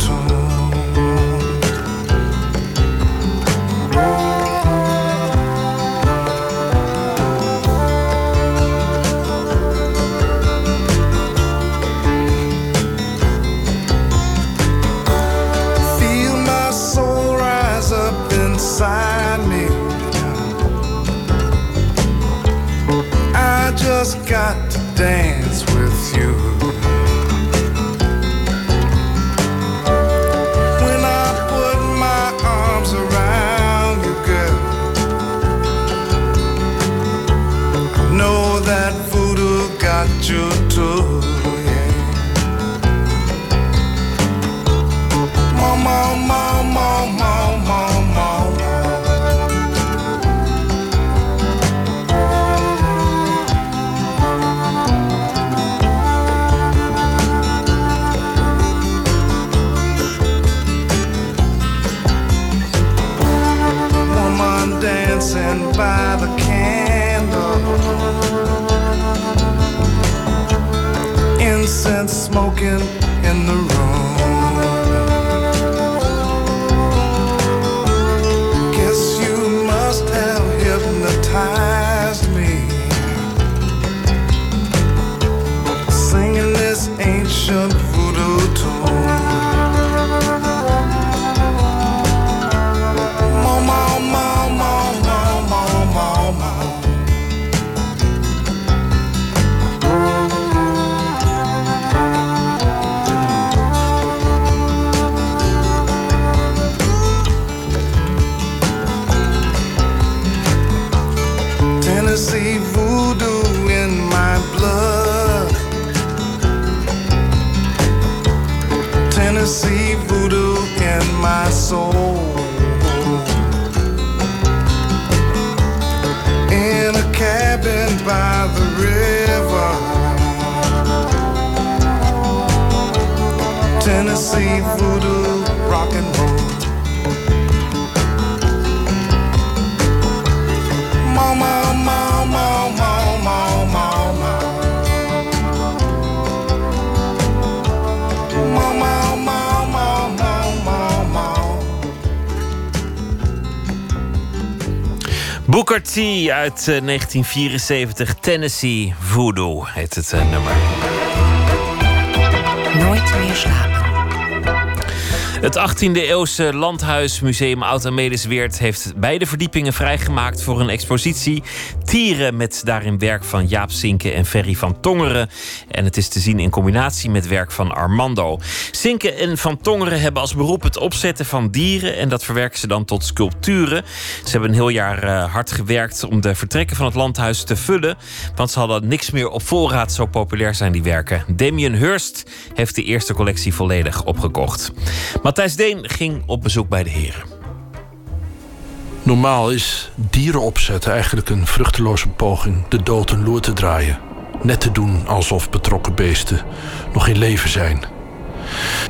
S6: Tennessee voodoo rock and roll. Mama, mama, mama, mama. Mama, mama, mama, mama.
S1: Booker T uit eh, 1974, Tennessee Voodoo heet het eh, nummer.
S5: Nooit meer slapen.
S1: Het 18e-eeuwse Landhuismuseum Oud-Amelisweert heeft beide verdiepingen vrijgemaakt voor een expositie. Tieren met daarin werk van Jaap Sinke en Ferry van Tongeren. En het is te zien in combinatie met werk van Armando. Sinke en van Tongeren hebben als beroep het opzetten van dieren. En dat verwerken ze dan tot sculpturen. Ze hebben een heel jaar eh, hard gewerkt om de vertrekken van het landhuis te vullen. Want ze hadden niks meer op voorraad, zo populair zijn die werken. Damien Hurst heeft de eerste collectie volledig opgekocht. Matthijs Deen ging op bezoek bij de heren.
S7: Normaal is dieren opzetten eigenlijk een vruchteloze poging de dood een loer te draaien. Net te doen alsof betrokken beesten nog in leven zijn.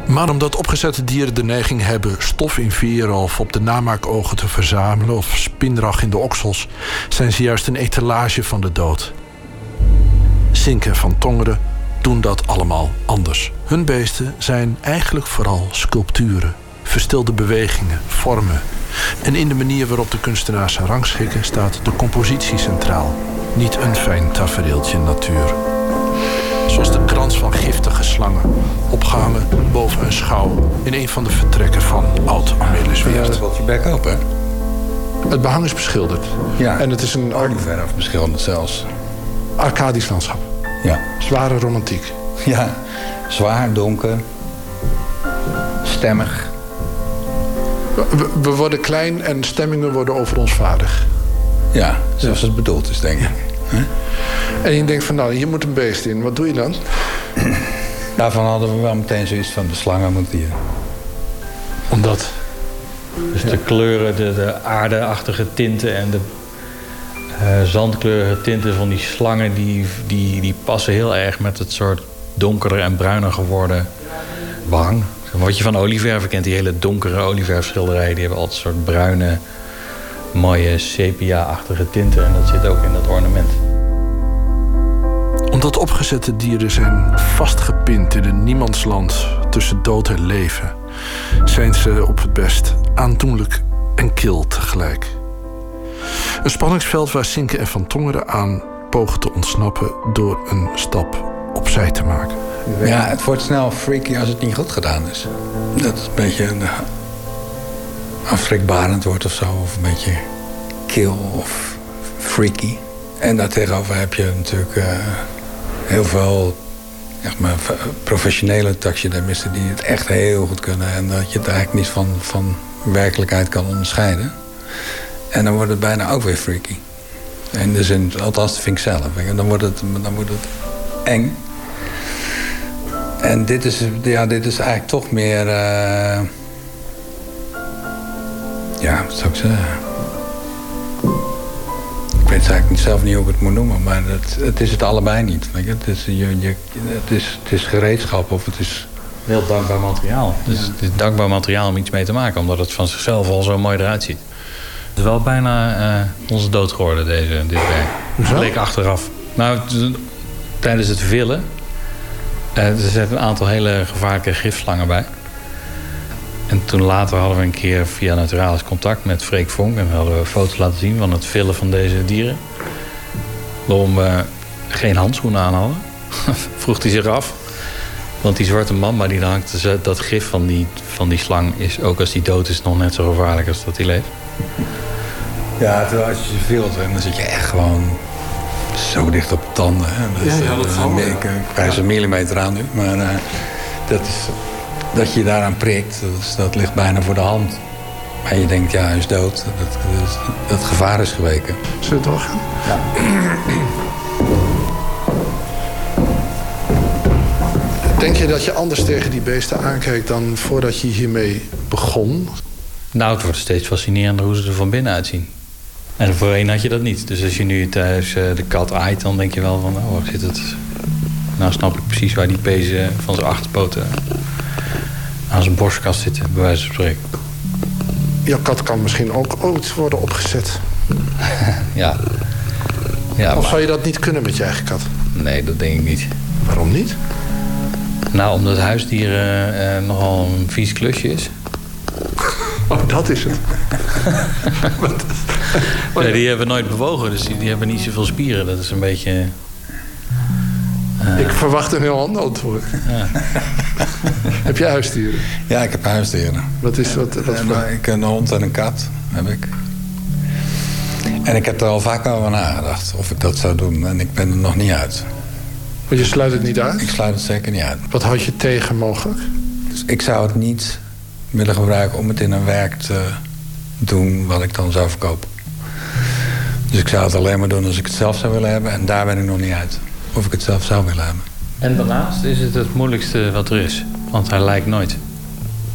S7: Maar omdat opgezette dieren de neiging hebben stof in veren of op de namaakogen te verzamelen of spinrag in de oksels, zijn ze juist een etalage van de dood. Sinken van Tongeren doen dat allemaal anders. Hun beesten zijn eigenlijk vooral sculpturen. verstilde bewegingen, vormen. En in de manier waarop de kunstenaars ze rangschikken staat de compositie centraal. Niet een fijn tafereeltje natuur. Zoals de krans van giftige slangen, opgehangen boven een schouw in een van de vertrekken van Oud Amelisweert.
S8: wat je bek op, hè?
S7: Het behang is beschilderd.
S8: Ja.
S7: En het is een
S8: olieverf beschilderd zelfs.
S7: Arcadisch landschap.
S8: Ja.
S7: Zware romantiek.
S8: Ja, zwaar, donker, stemmig.
S7: We, we worden klein en stemmingen worden over ons vaardig.
S8: Ja, zoals het bedoeld is, denk ik.
S7: En je denkt van, nou, hier moet een beest in. Wat doe je dan?
S8: Daarvan hadden we wel meteen zoiets van de slangen moeten hier.
S7: Omdat?
S9: Dus de kleuren, de, de aardeachtige tinten en de zandkleurige tinten van die slangen... Die, die, die passen heel erg met het soort donkerder en bruiner geworden wang. Wat je van olieverven kent, die hele donkere olieverfschilderijen... die hebben altijd een soort bruine, mooie sepia-achtige tinten. En dat zit ook in dat ornament.
S7: Omdat opgezette dieren zijn vastgepind in een niemandsland tussen dood en leven, zijn ze op het best aandoenlijk en kil tegelijk. Een spanningsveld waar Sinke en Van Tongeren aan pogen te ontsnappen door een stap opzij te maken.
S8: Ja, het wordt snel freaky als het niet goed gedaan is. Dat het een beetje een, afschrikbarend wordt of zo. Of een beetje kill of freaky. En daartegenover heb je natuurlijk eh, heel veel maar, professionele taxidermisten... die het echt heel goed kunnen. En dat je het eigenlijk niet van, van werkelijkheid kan onderscheiden. En dan wordt het bijna ook weer freaky. In de zin, althans dat vind ik zelf. Dan wordt het, dan wordt het eng. En dit is, ja, dit is eigenlijk toch meer... Uh... Ja, wat zou ik zeggen? Ik weet eigenlijk niet, zelf niet hoe ik het moet noemen, maar het, het is het allebei niet. Weet je? Het, is, je, je, het, is, het is gereedschap of het is...
S9: Heel dankbaar materiaal. Dus het is dankbaar materiaal om iets mee te maken, omdat het van zichzelf al zo mooi eruit ziet. Het is wel bijna uh, onze dood geworden, deze, dit werk.
S7: Hoezo?
S9: Bleek achteraf. Nou, tijdens het villen uh, er zitten een aantal hele gevaarlijke gifslangen bij. En toen later hadden we een keer via Naturalis contact met Freek Vonk. En we hadden we foto's laten zien van het villen van deze dieren. Waarom we geen handschoenen aan hadden. Vroeg hij zich af. Want die zwarte mamba die hangt, dat gif van die, van die slang is ook als die dood is nog net zo gevaarlijk als dat hij leeft.
S8: Ja, terwijl als je ze vilt, dan zit je echt gewoon zo dicht op de tanden. Hè.
S7: Ja, ja, dat
S8: is,
S7: zal.
S8: Ik, ik wijs een millimeter aan nu, maar uh, dat, is, dat je daaraan prikt, dat, is, dat, ligt bijna voor de hand. Maar je denkt, ja, hij is dood. Dat, dat, dat gevaar is geweken.
S7: Zullen we doorgaan?
S8: Ja.
S7: Denk je dat je anders tegen die beesten aankijkt dan voordat je hiermee begon?
S9: Nou, het wordt steeds fascinerender hoe ze er van binnen uitzien. En voorheen had je dat niet. Dus als je nu thuis uh, de kat aait, dan denk je wel van... oh, zit het? Nou snap ik precies waar die pezen van zijn achterpoten... aan zijn borstkast zitten, bij wijze van spreken.
S7: Jouw kat kan misschien ook ooit worden opgezet.
S9: ja. ja
S7: of
S9: maar...
S7: zou je dat niet kunnen met je eigen kat?
S9: Nee, dat denk ik niet.
S7: Waarom niet?
S9: Nou, omdat huisdieren uh, nogal een vies klusje is.
S7: Oh, dat is het.
S9: nee, die hebben nooit bewogen, dus die, die, hebben niet zoveel spieren. Dat is een beetje...
S7: Uh... Ik verwacht een heel ander antwoord. Ja. heb je huisdieren?
S8: Ja, ik heb huisdieren.
S7: Wat is wat? wat
S8: en, uh, ik heb een hond en een kat, heb ik. En ik heb er al vaak over nagedacht of ik dat zou doen. En ik ben er nog niet uit.
S7: Maar je sluit het niet uit?
S8: Ik sluit het zeker niet uit.
S7: Wat houd je tegen mogelijk?
S8: Dus ik zou het niet willen gebruiken om het in een werk te doen wat ik dan zou verkopen. Dus ik zou het alleen maar doen als ik het zelf zou willen hebben. En daar ben ik nog niet uit. Of ik het zelf zou willen hebben.
S9: En daarnaast is het het moeilijkste wat er is. Want hij lijkt nooit.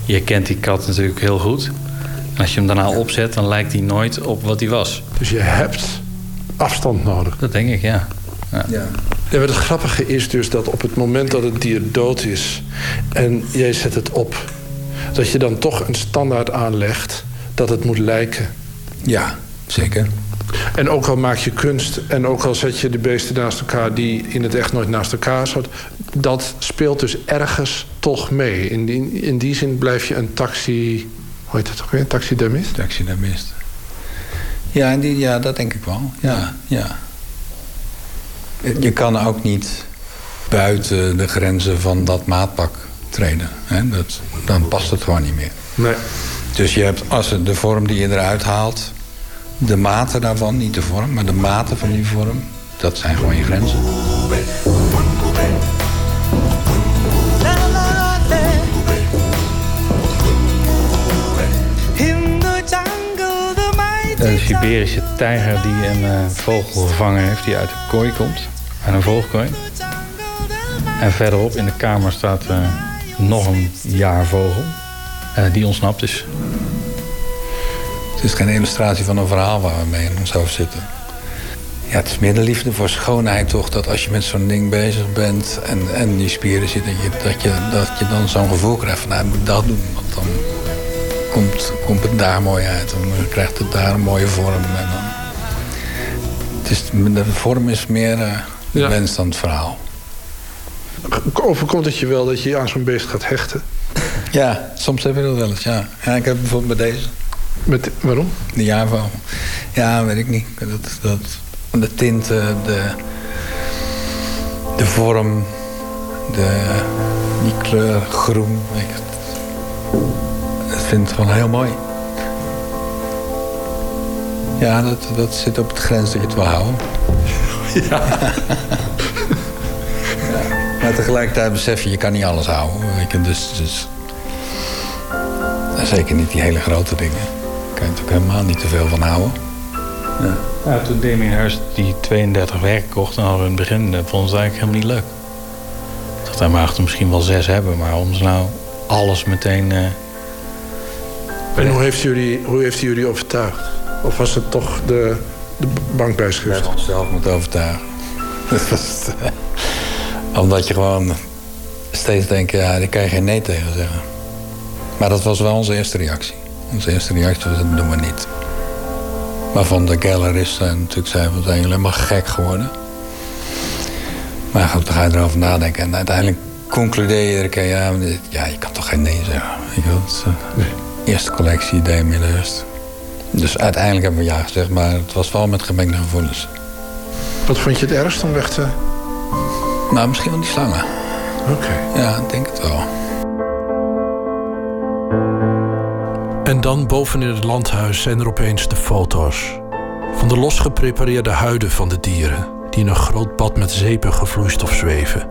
S9: Je kent die kat natuurlijk heel goed. En als je hem daarna opzet, dan lijkt hij nooit op wat hij was.
S7: Dus je hebt afstand nodig?
S9: Dat denk ik, ja. ja.
S8: ja.
S7: Ja, het grappige is dus dat op het moment dat het dier dood is... en jij zet het op, dat je dan toch een standaard aanlegt dat het moet lijken.
S8: Ja, zeker.
S7: En ook al maak je kunst en ook al zet je de beesten naast elkaar die in het echt nooit naast elkaar zaten, dat speelt dus ergens toch mee. In die, in die zin blijf je een taxi. Hoe heet dat toch weer? Taxidermist?
S8: Taxidermist. Ja, die, ja, dat denk ik wel. Ja, ja. Je kan ook niet buiten de grenzen van dat maatpak treden. Hè? Dat, dan past het gewoon niet meer.
S7: Nee.
S8: Dus je hebt als het de vorm die je eruit haalt, de maten daarvan, niet de vorm, maar de maten van die vorm, dat zijn gewoon je grenzen.
S9: Een Siberische tijger die een eh, vogel gevangen heeft die uit de kooi komt. Uit een vogelkooi. En verderop in de kamer staat eh, nog een jaarvogel. eh, die ontsnapt is.
S8: Het is geen illustratie van een verhaal waar we mee in ons hoofd zitten. Ja, het is meer de liefde voor schoonheid toch, dat als je met zo'n ding bezig bent en, en die spieren zitten, dat je, dat je, dat je dan zo'n gevoel krijgt van, nou, ik moet dat doen, want dan komt, komt het daar mooi uit. Dan krijgt het daar een mooie vorm. En dan, het is, de vorm is meer de
S7: Ja.
S8: wens dan het verhaal.
S7: Overkomt het je wel dat je je aan zo'n beest gaat hechten?
S8: Ja, soms heb je dat wel eens, ja. ja ik heb bijvoorbeeld bij deze.
S7: Met, waarom?
S8: De jaarvogel. Ja, weet ik niet. Dat, dat, de tinten, de, de vorm, de, die kleur groen. Weet je. Dat vind ik gewoon heel mooi. Ja, dat, dat zit op de grens dat je het wil houden. Ja. Maar tegelijkertijd besef je, je kan niet alles houden. Weet je, dus, dus... Zeker niet die hele grote dingen. Daar kan je natuurlijk helemaal niet te veel van houden. Ja.
S9: Ja, toen Damien Hirst die 32 werken kocht, dan hadden we in het begin eh, vonden ze het eigenlijk helemaal niet leuk. Ik dacht, hij mag er misschien wel zes hebben, maar om ze nou alles meteen. eh,
S7: En hoe heeft, jullie, hoe heeft hij jullie overtuigd? Of was het toch de, de bankbijschrift?
S8: We onszelf moeten overtuigen. Dat was het, eh, Omdat je gewoon steeds denkt, ja, daar kan je geen nee tegen zeggen. Maar dat was wel onze eerste reactie. Onze eerste reactie was, dat doen we niet. Waarvan de galerist eh, natuurlijk zei, we zijn jullie helemaal gek geworden. Maar goed, dan ga je erover nadenken. En uiteindelijk concludeer je keer, ja, maar ja je kan toch geen nee zeggen. Je het eh, Eerste collectie, Damien Hirst. Dus uiteindelijk hebben we ja gezegd, maar het was wel met gemengde gevoelens.
S7: Wat vond je het ergst om weg te...
S8: Nou, misschien wel die slangen.
S7: Oké.
S8: Ja, ik denk het wel.
S7: En dan boven in het landhuis zijn er opeens de foto's. Van de losgeprepareerde huiden van de dieren... die in een groot bad met zeep en gevloeistof zweven.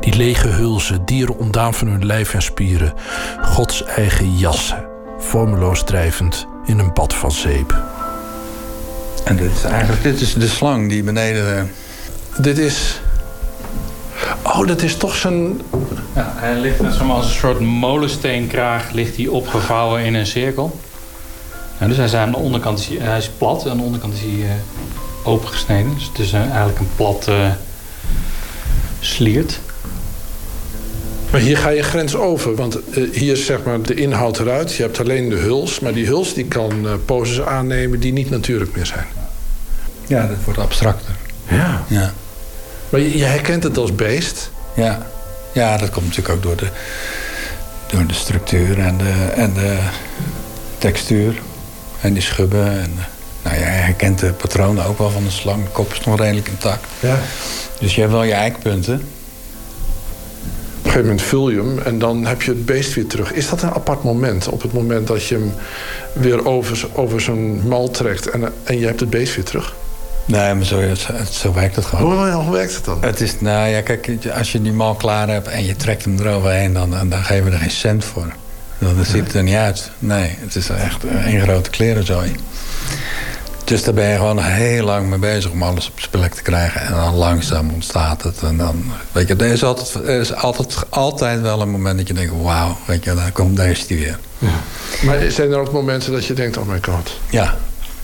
S7: Die lege hulzen, dieren ontdaan van hun lijf en spieren. Gods eigen jassen, vormeloos drijvend in een bad van zeep.
S8: En dit is eigenlijk dit is de slang die beneden... eh,
S7: Dit is... Oh, dat is toch zo'n...
S9: Ja, hij ligt net zoals een soort molensteenkraag ligt hij opgevouwen in een cirkel. Nou, dus hij is aan de onderkant is hij, hij is plat, aan de onderkant is hij eh, opengesneden. Dus het is eh, eigenlijk een plat eh, sliert.
S7: Maar hier ga je grens over, want hier is zeg maar de inhoud eruit. Je hebt alleen de huls, maar die huls die kan poses aannemen die niet natuurlijk meer zijn.
S8: Ja, dat wordt abstracter.
S7: Ja.
S8: Ja.
S7: Maar je, je herkent het als beest.
S8: Ja. ja, dat komt natuurlijk ook door de, door de structuur en de, en de textuur. En die schubben. En, nou ja, je herkent de patronen ook wel van de slang. De kop is nog redelijk intact.
S7: Ja.
S8: Dus je hebt wel je eikpunten.
S7: Op een gegeven moment vul je hem en dan heb je het beest weer terug. Is dat een apart moment? Op het moment dat je hem weer over, over zo'n mal trekt en, en je hebt het beest weer terug?
S8: Nee, maar zo, zo werkt het gewoon.
S7: Hoe, hoe werkt het dan?
S8: Het is, nou ja, kijk, als je die mal klaar hebt en je trekt hem eroverheen, dan, dan geven we er geen cent voor. Dan ziet het er niet uit. Nee, het is echt één grote klerenzooi. Dus daar ben je gewoon heel lang mee bezig om alles op zijn plek te krijgen. En dan langzaam ontstaat het. En dan, weet je, er is altijd, er is altijd, altijd wel een moment dat je denkt, wauw, weet je, dan komt deze die weer.
S7: Maar zijn er ook momenten dat je denkt, oh my god.
S8: Ja,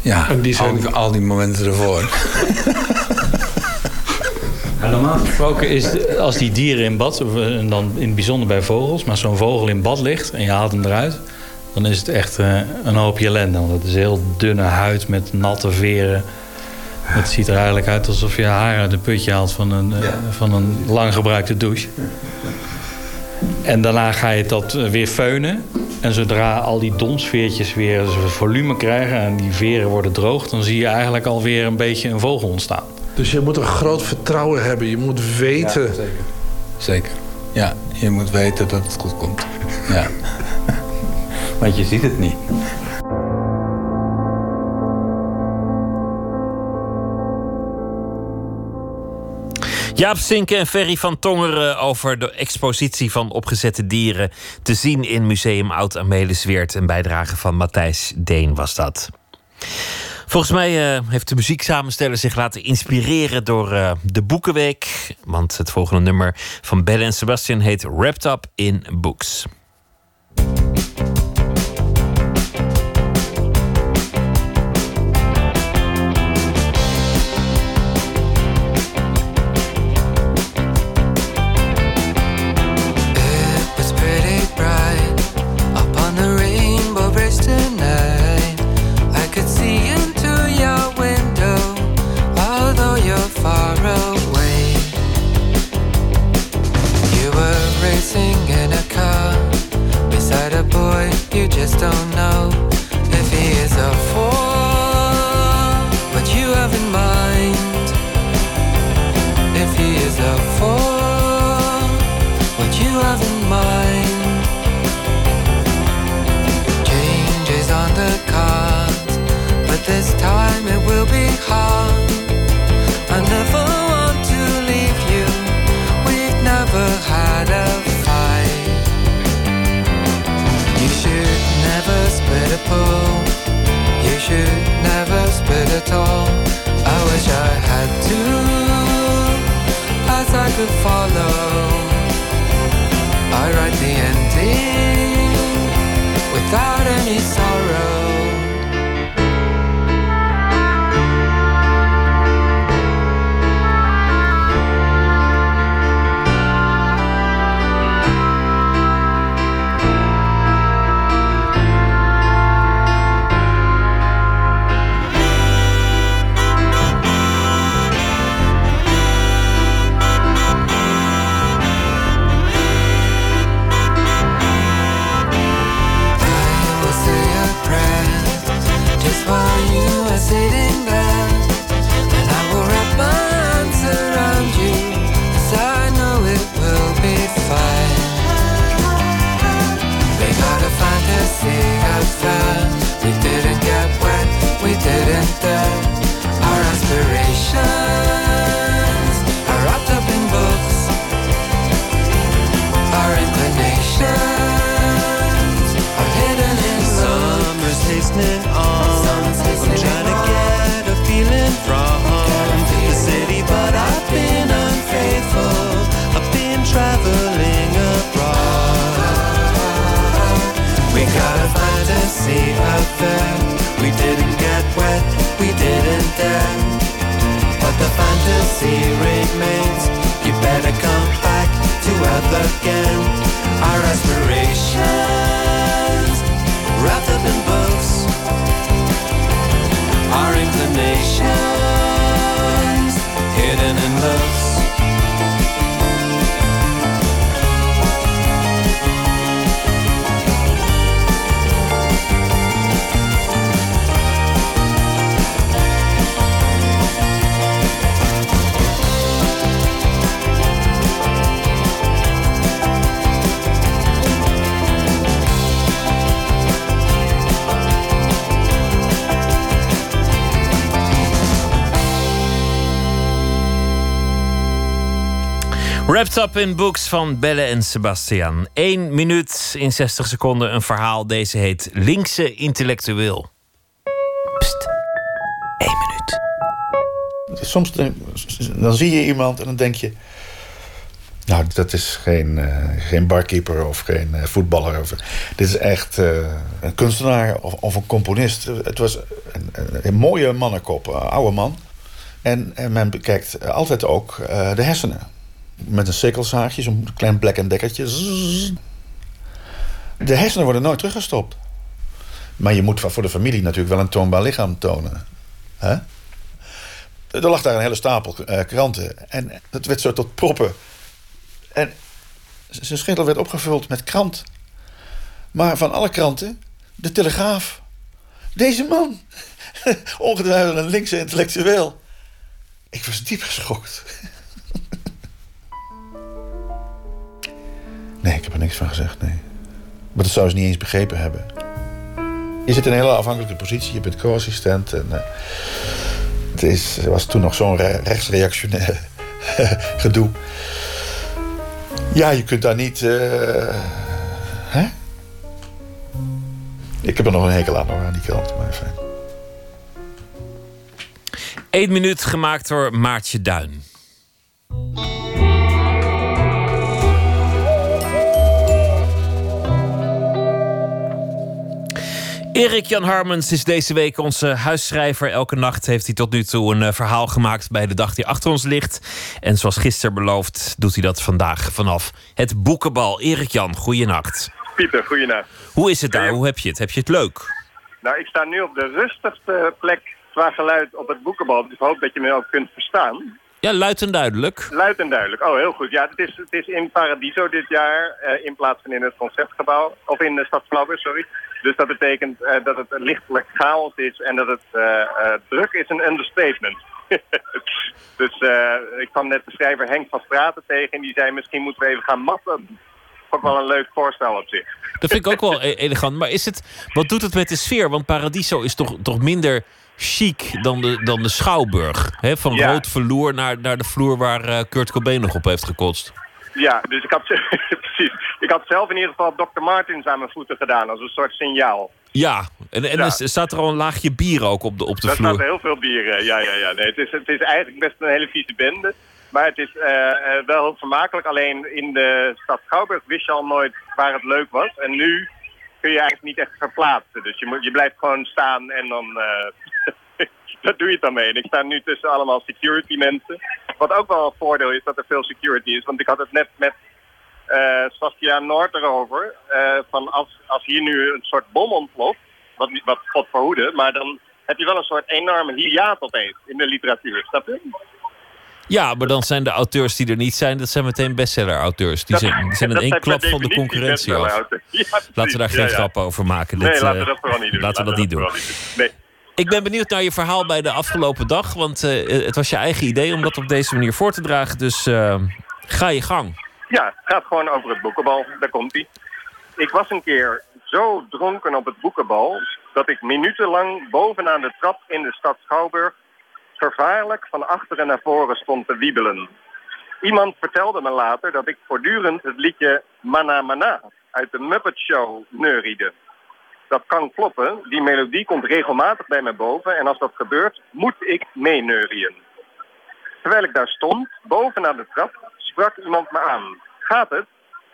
S8: ja.
S7: En die zijn-
S8: al, die, al die momenten ervoor.
S9: Ja, normaal gesproken is als die dieren in bad, of, eh, en dan in het bijzonder bij vogels, maar zo'n vogel in bad ligt en je haalt hem eruit, dan is het echt eh, een hoopje ellende. Want het is heel dunne huid met natte veren. Het ziet er eigenlijk uit alsof je haar uit een putje haalt van een, eh, van een lang gebruikte douche. En daarna ga je dat weer feunen. En zodra al die donsveertjes weer volume krijgen en die veren worden droog, dan zie je eigenlijk alweer een beetje een vogel ontstaan.
S7: Dus je moet een groot vertrouwen hebben. Je moet weten.
S8: zeker. Zeker. Ja, je moet weten dat het goed komt. Ja. Want je ziet het niet.
S1: Jaap Sinke en Ferry van Tongeren over de expositie van opgezette dieren. Te zien in Museum Oud Amelisweert. Een bijdrage van Matthijs Deen was dat. Volgens mij eh, heeft de muzieksamensteller zich laten inspireren door eh, de Boekenweek. Want het volgende nummer van Belle en Sebastian heet Wrapped Up in Books.
S10: Just don't know if he is a fool. What you have in mind, if he is a fool what you have in mind. Change is on the cards, but this time it will be hard. I never want to leave you. We've never had a never split a pool. You should never split at all. I wish I had to, as I could follow. I write the ending without any sorrow. Wrapped Up in Books
S1: van Belle en Sebastian. 1 minuut in 60 seconden een verhaal. Deze heet Linkse Intellectueel.
S11: Soms dan, zie je iemand en dan denk je... Nou, dat is geen, eh, geen barkeeper of geen eh, voetballer. Of, dit is echt eh, een kunstenaar of, of een componist. Het was een, een, een mooie mannenkop, een oude man. En, en men bekijkt altijd ook de hersenen. Met een sikkelzaagje, zo'n klein black en dekkertje. De hersenen worden nooit teruggestopt. Maar je moet voor de familie natuurlijk wel een toonbaar lichaam tonen. Er lag daar een hele stapel eh, kranten. En het werd zo tot proppen. En zijn schedel werd opgevuld met krant. Maar van alle kranten, de Telegraaf. Deze man, ongetwijfeld een linkse intellectueel. Ik was diep geschokt. Nee, ik heb er niks van gezegd, nee. Maar dat zou ze niet eens begrepen hebben. Je zit in een hele afhankelijke positie, je bent co-assistent. En, eh, het is, was toen nog zo'n re- rechtsreactionair gedoe. Ja, je kunt daar niet... eh, hè? Ik heb er nog een hekel aan, hoor, aan die krant. Maar fijn.
S1: Eén minuut gemaakt door Maartje Duin. Erik Jan Harmens is deze week onze huisschrijver. Elke nacht heeft hij tot nu toe een eh, verhaal gemaakt bij de dag die achter ons ligt. En zoals gisteren beloofd, doet hij dat vandaag vanaf het boekenbal. Erik Jan, goeienacht.
S12: Pieter, goeienacht.
S1: Hoe is het daar? Hoe heb je het? Heb je het leuk?
S12: Nou, ik sta nu op de rustigste plek qua geluid op het boekenbal. Dus ik hoop dat je me ook kunt verstaan.
S1: Ja, luid en duidelijk.
S12: Luid en duidelijk. Oh, heel goed. Ja, het is, het is in Paradiso dit jaar eh, in plaats van in het Concertgebouw. Of in de Stad Flauwers, sorry. Dus dat betekent eh, dat het lichtelijk chaos is en dat het eh, eh, druk is een understatement. dus ik kwam net de schrijver Henk van Straten tegen en die zei misschien moeten we even gaan matten. Ook wel een leuk voorstel op zich.
S1: Dat vind ik ook wel e- elegant. Maar is het, wat doet het met de sfeer? Want Paradiso is toch, toch minder chic dan de, dan de Schouwburg. Hè? Van
S12: Ja.
S1: rood verloor naar, naar de vloer waar Kurt Cobain nog op heeft gekotst.
S12: Ja, dus ik had, precies. Ik had zelf in ieder geval Dr. Martins aan mijn voeten gedaan als een soort signaal.
S1: Ja, en, en
S12: Ja.
S1: er staat er al een laagje bier ook op de, op de
S12: Daar
S1: vloer.
S12: staat heel veel bier. eh, Ja, ja, ja. Nee, het, is, het is eigenlijk best een hele vieze bende. Maar het is eh, eh, wel heel vermakelijk. Alleen in de stad Schouwburg wist je al nooit waar het leuk was. En nu kun je eigenlijk niet echt verplaatsen. Dus je, moet, je blijft gewoon staan en dan... eh dat doe je het dan mee. En ik sta nu tussen allemaal security mensen. Wat ook wel een voordeel is dat er veel security is. Want ik had het net met Saskia Noord erover. eh, van als, als hier nu een soort bom ontploft, wat, wat God verhoede, maar dan heb je wel een soort enorme hiaat opeens in de literatuur. Snap je?
S1: Ja, maar dan zijn de auteurs die er niet zijn, dat zijn meteen bestseller-auteurs. Die zijn, die zijn in één klap van de concurrentie af.
S12: Ja.
S1: Laten we daar geen
S12: Ja, ja.
S1: grap over maken.
S12: Nee, laten we
S1: eh,
S12: dat vooral niet doen.
S1: Laten we dat niet doen.
S12: Nee.
S1: Ik ben benieuwd naar je verhaal bij de afgelopen dag. Want het was je eigen idee om dat op deze manier voor te dragen. Dus ga je gang.
S12: Ja, het gaat gewoon over het boekenbal. Daar komt hij. Ik was een keer zo dronken op het boekenbal... dat ik minutenlang bovenaan de trap in de stad Schouwburg... vervaarlijk van achteren naar voren stond te wiebelen. Iemand vertelde me later dat ik voortdurend het liedje Mana Mana... uit de Muppet Show neuriede. Dat kan kloppen, die melodie komt regelmatig bij me boven... en als dat gebeurt, moet ik meeneurien. Terwijl ik daar stond, bovenaan de trap, sprak iemand me aan. Gaat het?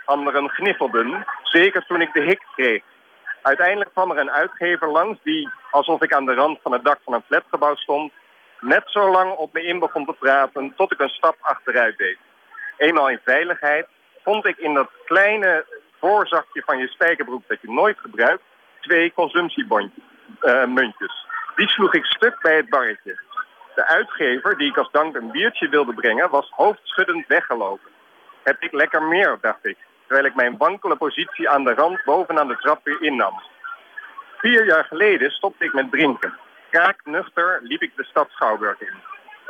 S12: Anderen gniffelden, zeker toen ik de hik kreeg. Uiteindelijk kwam er een uitgever langs die, alsof ik aan de rand van het dak van een flatgebouw stond, net zo lang op me in begon te praten tot ik een stap achteruit deed. Eenmaal in veiligheid vond ik in dat kleine voorzakje van je spijkerbroek dat je nooit gebruikt, twee consumptiemuntjes. muntjes. Die sloeg ik stuk bij het barretje. De uitgever, die ik als dank een biertje wilde brengen, was hoofdschuddend weggelopen. Heb ik lekker meer, dacht ik, terwijl ik mijn wankele positie aan de rand bovenaan de trap weer innam. Vier jaar geleden stopte ik met drinken. Kraaknuchter liep ik de stad Schouwburg in.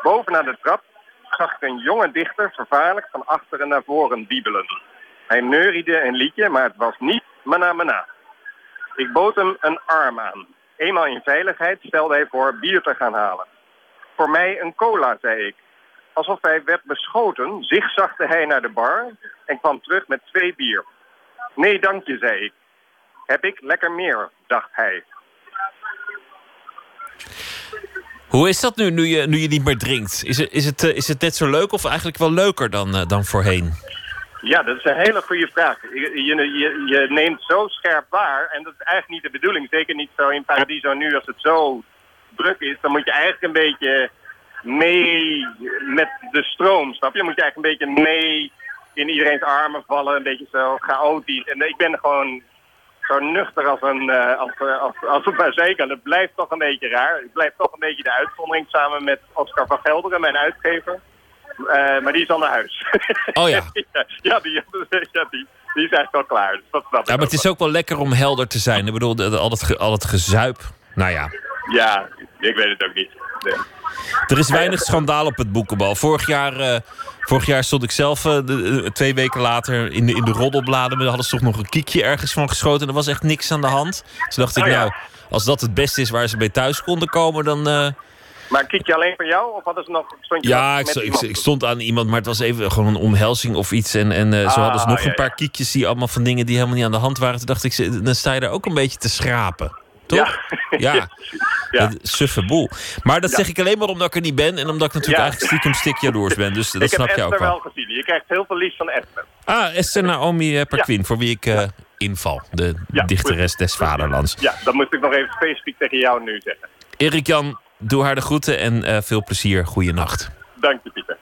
S12: Bovenaan de trap zag ik een jonge dichter vervaarlijk van achteren naar voren wiebelen. Hij neuriede een liedje, maar het was niet mana mana. Ik bood hem een arm aan. Eenmaal in veiligheid stelde hij voor bier te gaan halen. Voor mij een cola, zei ik. Alsof hij werd beschoten, zigzagde hij naar de bar en kwam terug met twee bier. Nee, dank je, zei ik. Heb ik lekker meer, dacht hij.
S1: Hoe is dat nu, nu je, nu je niet meer drinkt? Is het, is, het, eh, is het net zo leuk of eigenlijk wel leuker dan, eh, dan voorheen?
S12: Ja, dat is een hele goede vraag. Je, je, je, je neemt zo scherp waar, en dat is eigenlijk niet de bedoeling. Zeker niet zo in Paradiso nu, als het zo druk is. Dan moet je eigenlijk een beetje mee met de stroom, snap je? Dan moet je eigenlijk een beetje mee in iedereen's armen vallen. Een beetje zo chaotisch. En ik ben gewoon zo nuchter als een, eh, als, eh, als, als het maar zeker. Het blijft toch een beetje raar. Ik blijf toch een beetje de uitzondering samen met Oscar van Gelderen, mijn uitgever. Eh, maar die is al naar huis.
S1: Oh ja.
S12: ja, die, ja die, die is echt wel klaar. Dus dat
S1: Ja, maar het is ook wel lekker om helder te zijn. Ik bedoel, al het, al het gezuip. Nou ja,
S12: Ja, ik weet het ook niet. Nee.
S1: er is weinig schandaal op het boekenbal. Vorig jaar, eh, vorig jaar stond ik zelf eh, de, eh, twee weken later in de, in de roddelbladen. Maar daar hadden ze toch nog een kiekje ergens van geschoten. Er was echt niks aan de hand. Toen dacht ik,
S12: Oh ja.
S1: nou, als dat het beste is waar ze bij thuis konden komen, dan...
S12: Maar kijk je alleen voor jou of hadden ze nog, stond je
S1: ja, ik, stond aan iemand, maar het was even gewoon een omhelzing of iets. En, en zo
S12: Ah,
S1: hadden ze nog
S12: ja,
S1: een paar
S12: ja.
S1: kiekjes die allemaal van dingen die helemaal niet aan de hand waren. Toen dacht ik, ze- dan sta je daar ook een beetje te schrapen. Toch? Ja.
S12: Ja.
S1: Suffe boel. Maar dat
S12: Ja.
S1: zeg ik alleen maar omdat ik er niet ben. En omdat ik natuurlijk eigenlijk stiekem stik jaloers ben. Dus dat
S12: ik
S1: snap
S12: heb
S1: je ook wel.
S12: wel gezien. Je krijgt heel veel liefst van Esther.
S1: Ah, Esther Naomi eh, Perquin, voor wie ik eh, inval. De dichteres des vaderlands.
S12: Ja, dat moest ik nog even specifiek tegen jou nu zeggen.
S1: Erik Jan, doe haar de groeten en eh, veel plezier. Goeienacht.
S12: Dank je, Pieter.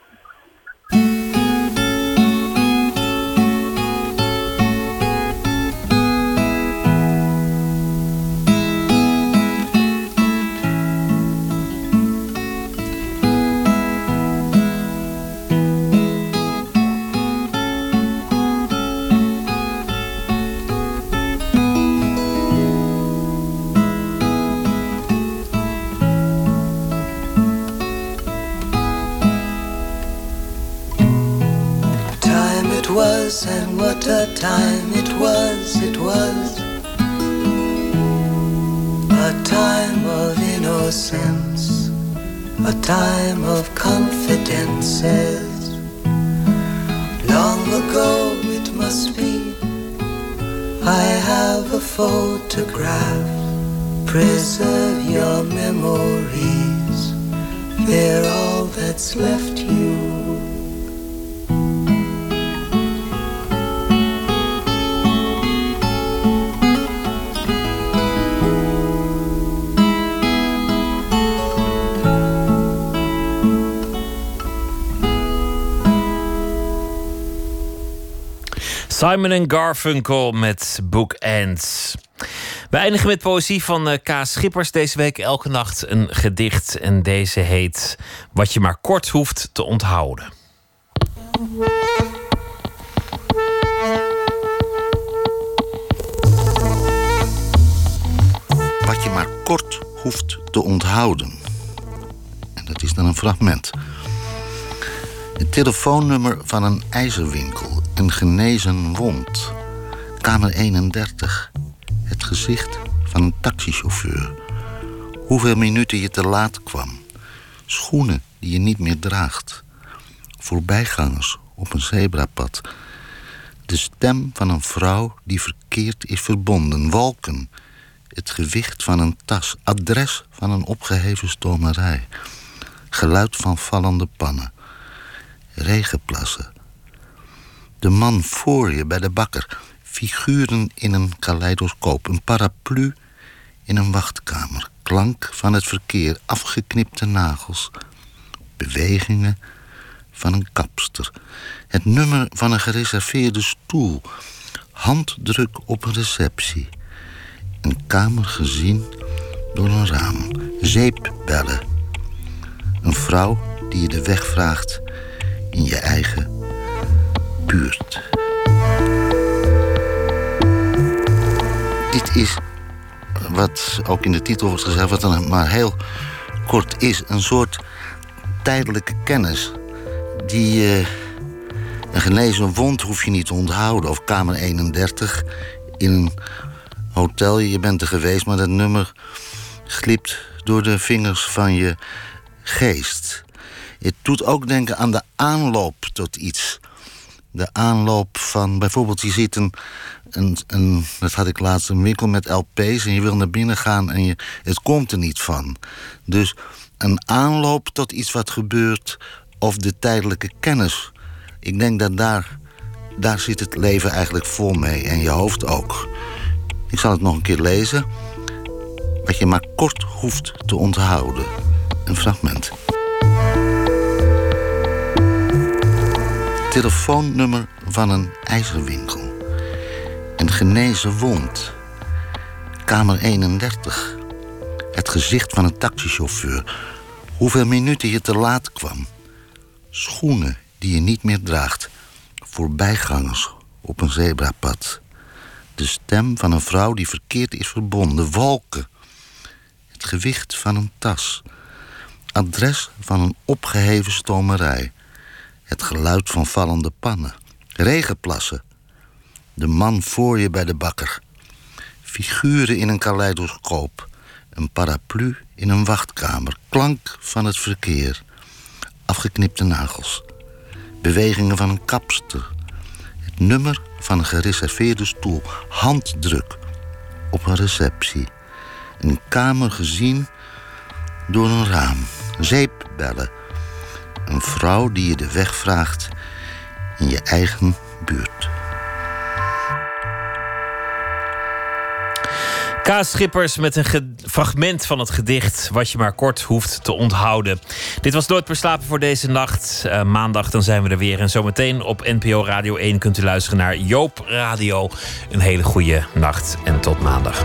S1: Simon en Garfunkel met Bookends. We eindigen met poëzie van eh, K. Schippers deze week. Elke nacht een gedicht. En deze heet Wat je maar kort hoeft te onthouden.
S13: wat je maar kort hoeft te onthouden. En dat is dan een fragment. Het telefoonnummer van een ijzerwinkel, een genezen wond. Kamer 31. Het gezicht van een taxichauffeur. Hoeveel minuten je te laat kwam. Schoenen die je niet meer draagt. Voorbijgangers op een zebrapad. De stem van een vrouw die verkeerd is verbonden. Wolken. Het gewicht van een tas. Adres van een opgeheven stomerij. Geluid van vallende pannen. Regenplassen. De man voor je bij de bakker. Figuren in een kaleidoscoop. Een paraplu in een wachtkamer. Klank van het verkeer. Afgeknipte nagels. Bewegingen van een kapster. Het nummer van een gereserveerde stoel. Handdruk op een receptie. Een kamer gezien door een raam. Zeepbellen. Een vrouw die je de weg vraagt in je eigen buurt. Dit is wat ook in de titel wordt gezegd, wat dan maar heel kort is, een soort tijdelijke kennis die eh, een genezen wond hoef je niet te onthouden. Of kamer 31 in een hotel, je bent er geweest, maar dat nummer glipt door de vingers van je geest. Het doet ook denken aan de aanloop tot iets. De aanloop van, bijvoorbeeld, je ziet een, een, een dat had ik laatst, een winkel met LP's en je wil naar binnen gaan en je, het komt er niet van. Dus een aanloop tot iets wat gebeurt of de tijdelijke kennis. Ik denk dat daar, daar zit het leven eigenlijk vol mee en je hoofd ook. Ik zal het nog een keer lezen. Wat je maar kort hoeft te onthouden. Een fragment. Telefoonnummer van een ijzerwinkel. Een genezen wond. Kamer 31. Het gezicht van een taxichauffeur. Hoeveel minuten je te laat kwam. Schoenen die je niet meer draagt. Voorbijgangers op een zebrapad. De stem van een vrouw die verkeerd is verbonden. Wolken. Het gewicht van een tas. Adres van een opgeheven stomerij. Het geluid van vallende pannen. Regenplassen. De man voor je bij de bakker. Figuren in een kaleidoscoop. Een paraplu in een wachtkamer. Klank van het verkeer. Afgeknipte nagels. Bewegingen van een kapster. Het nummer van een gereserveerde stoel. Handdruk op een receptie. Een kamer gezien door een raam. Zeepbellen. Een vrouw die je de weg vraagt in je eigen buurt.
S1: Kaas Schippers met een fragment van het gedicht... wat je maar kort hoeft te onthouden. Dit was Nooit meer slapen voor deze nacht. Eh, maandag dan zijn we er weer. En zometeen op NPO Radio 1 kunt u luisteren naar Joop Radio. Een hele goede nacht en tot maandag.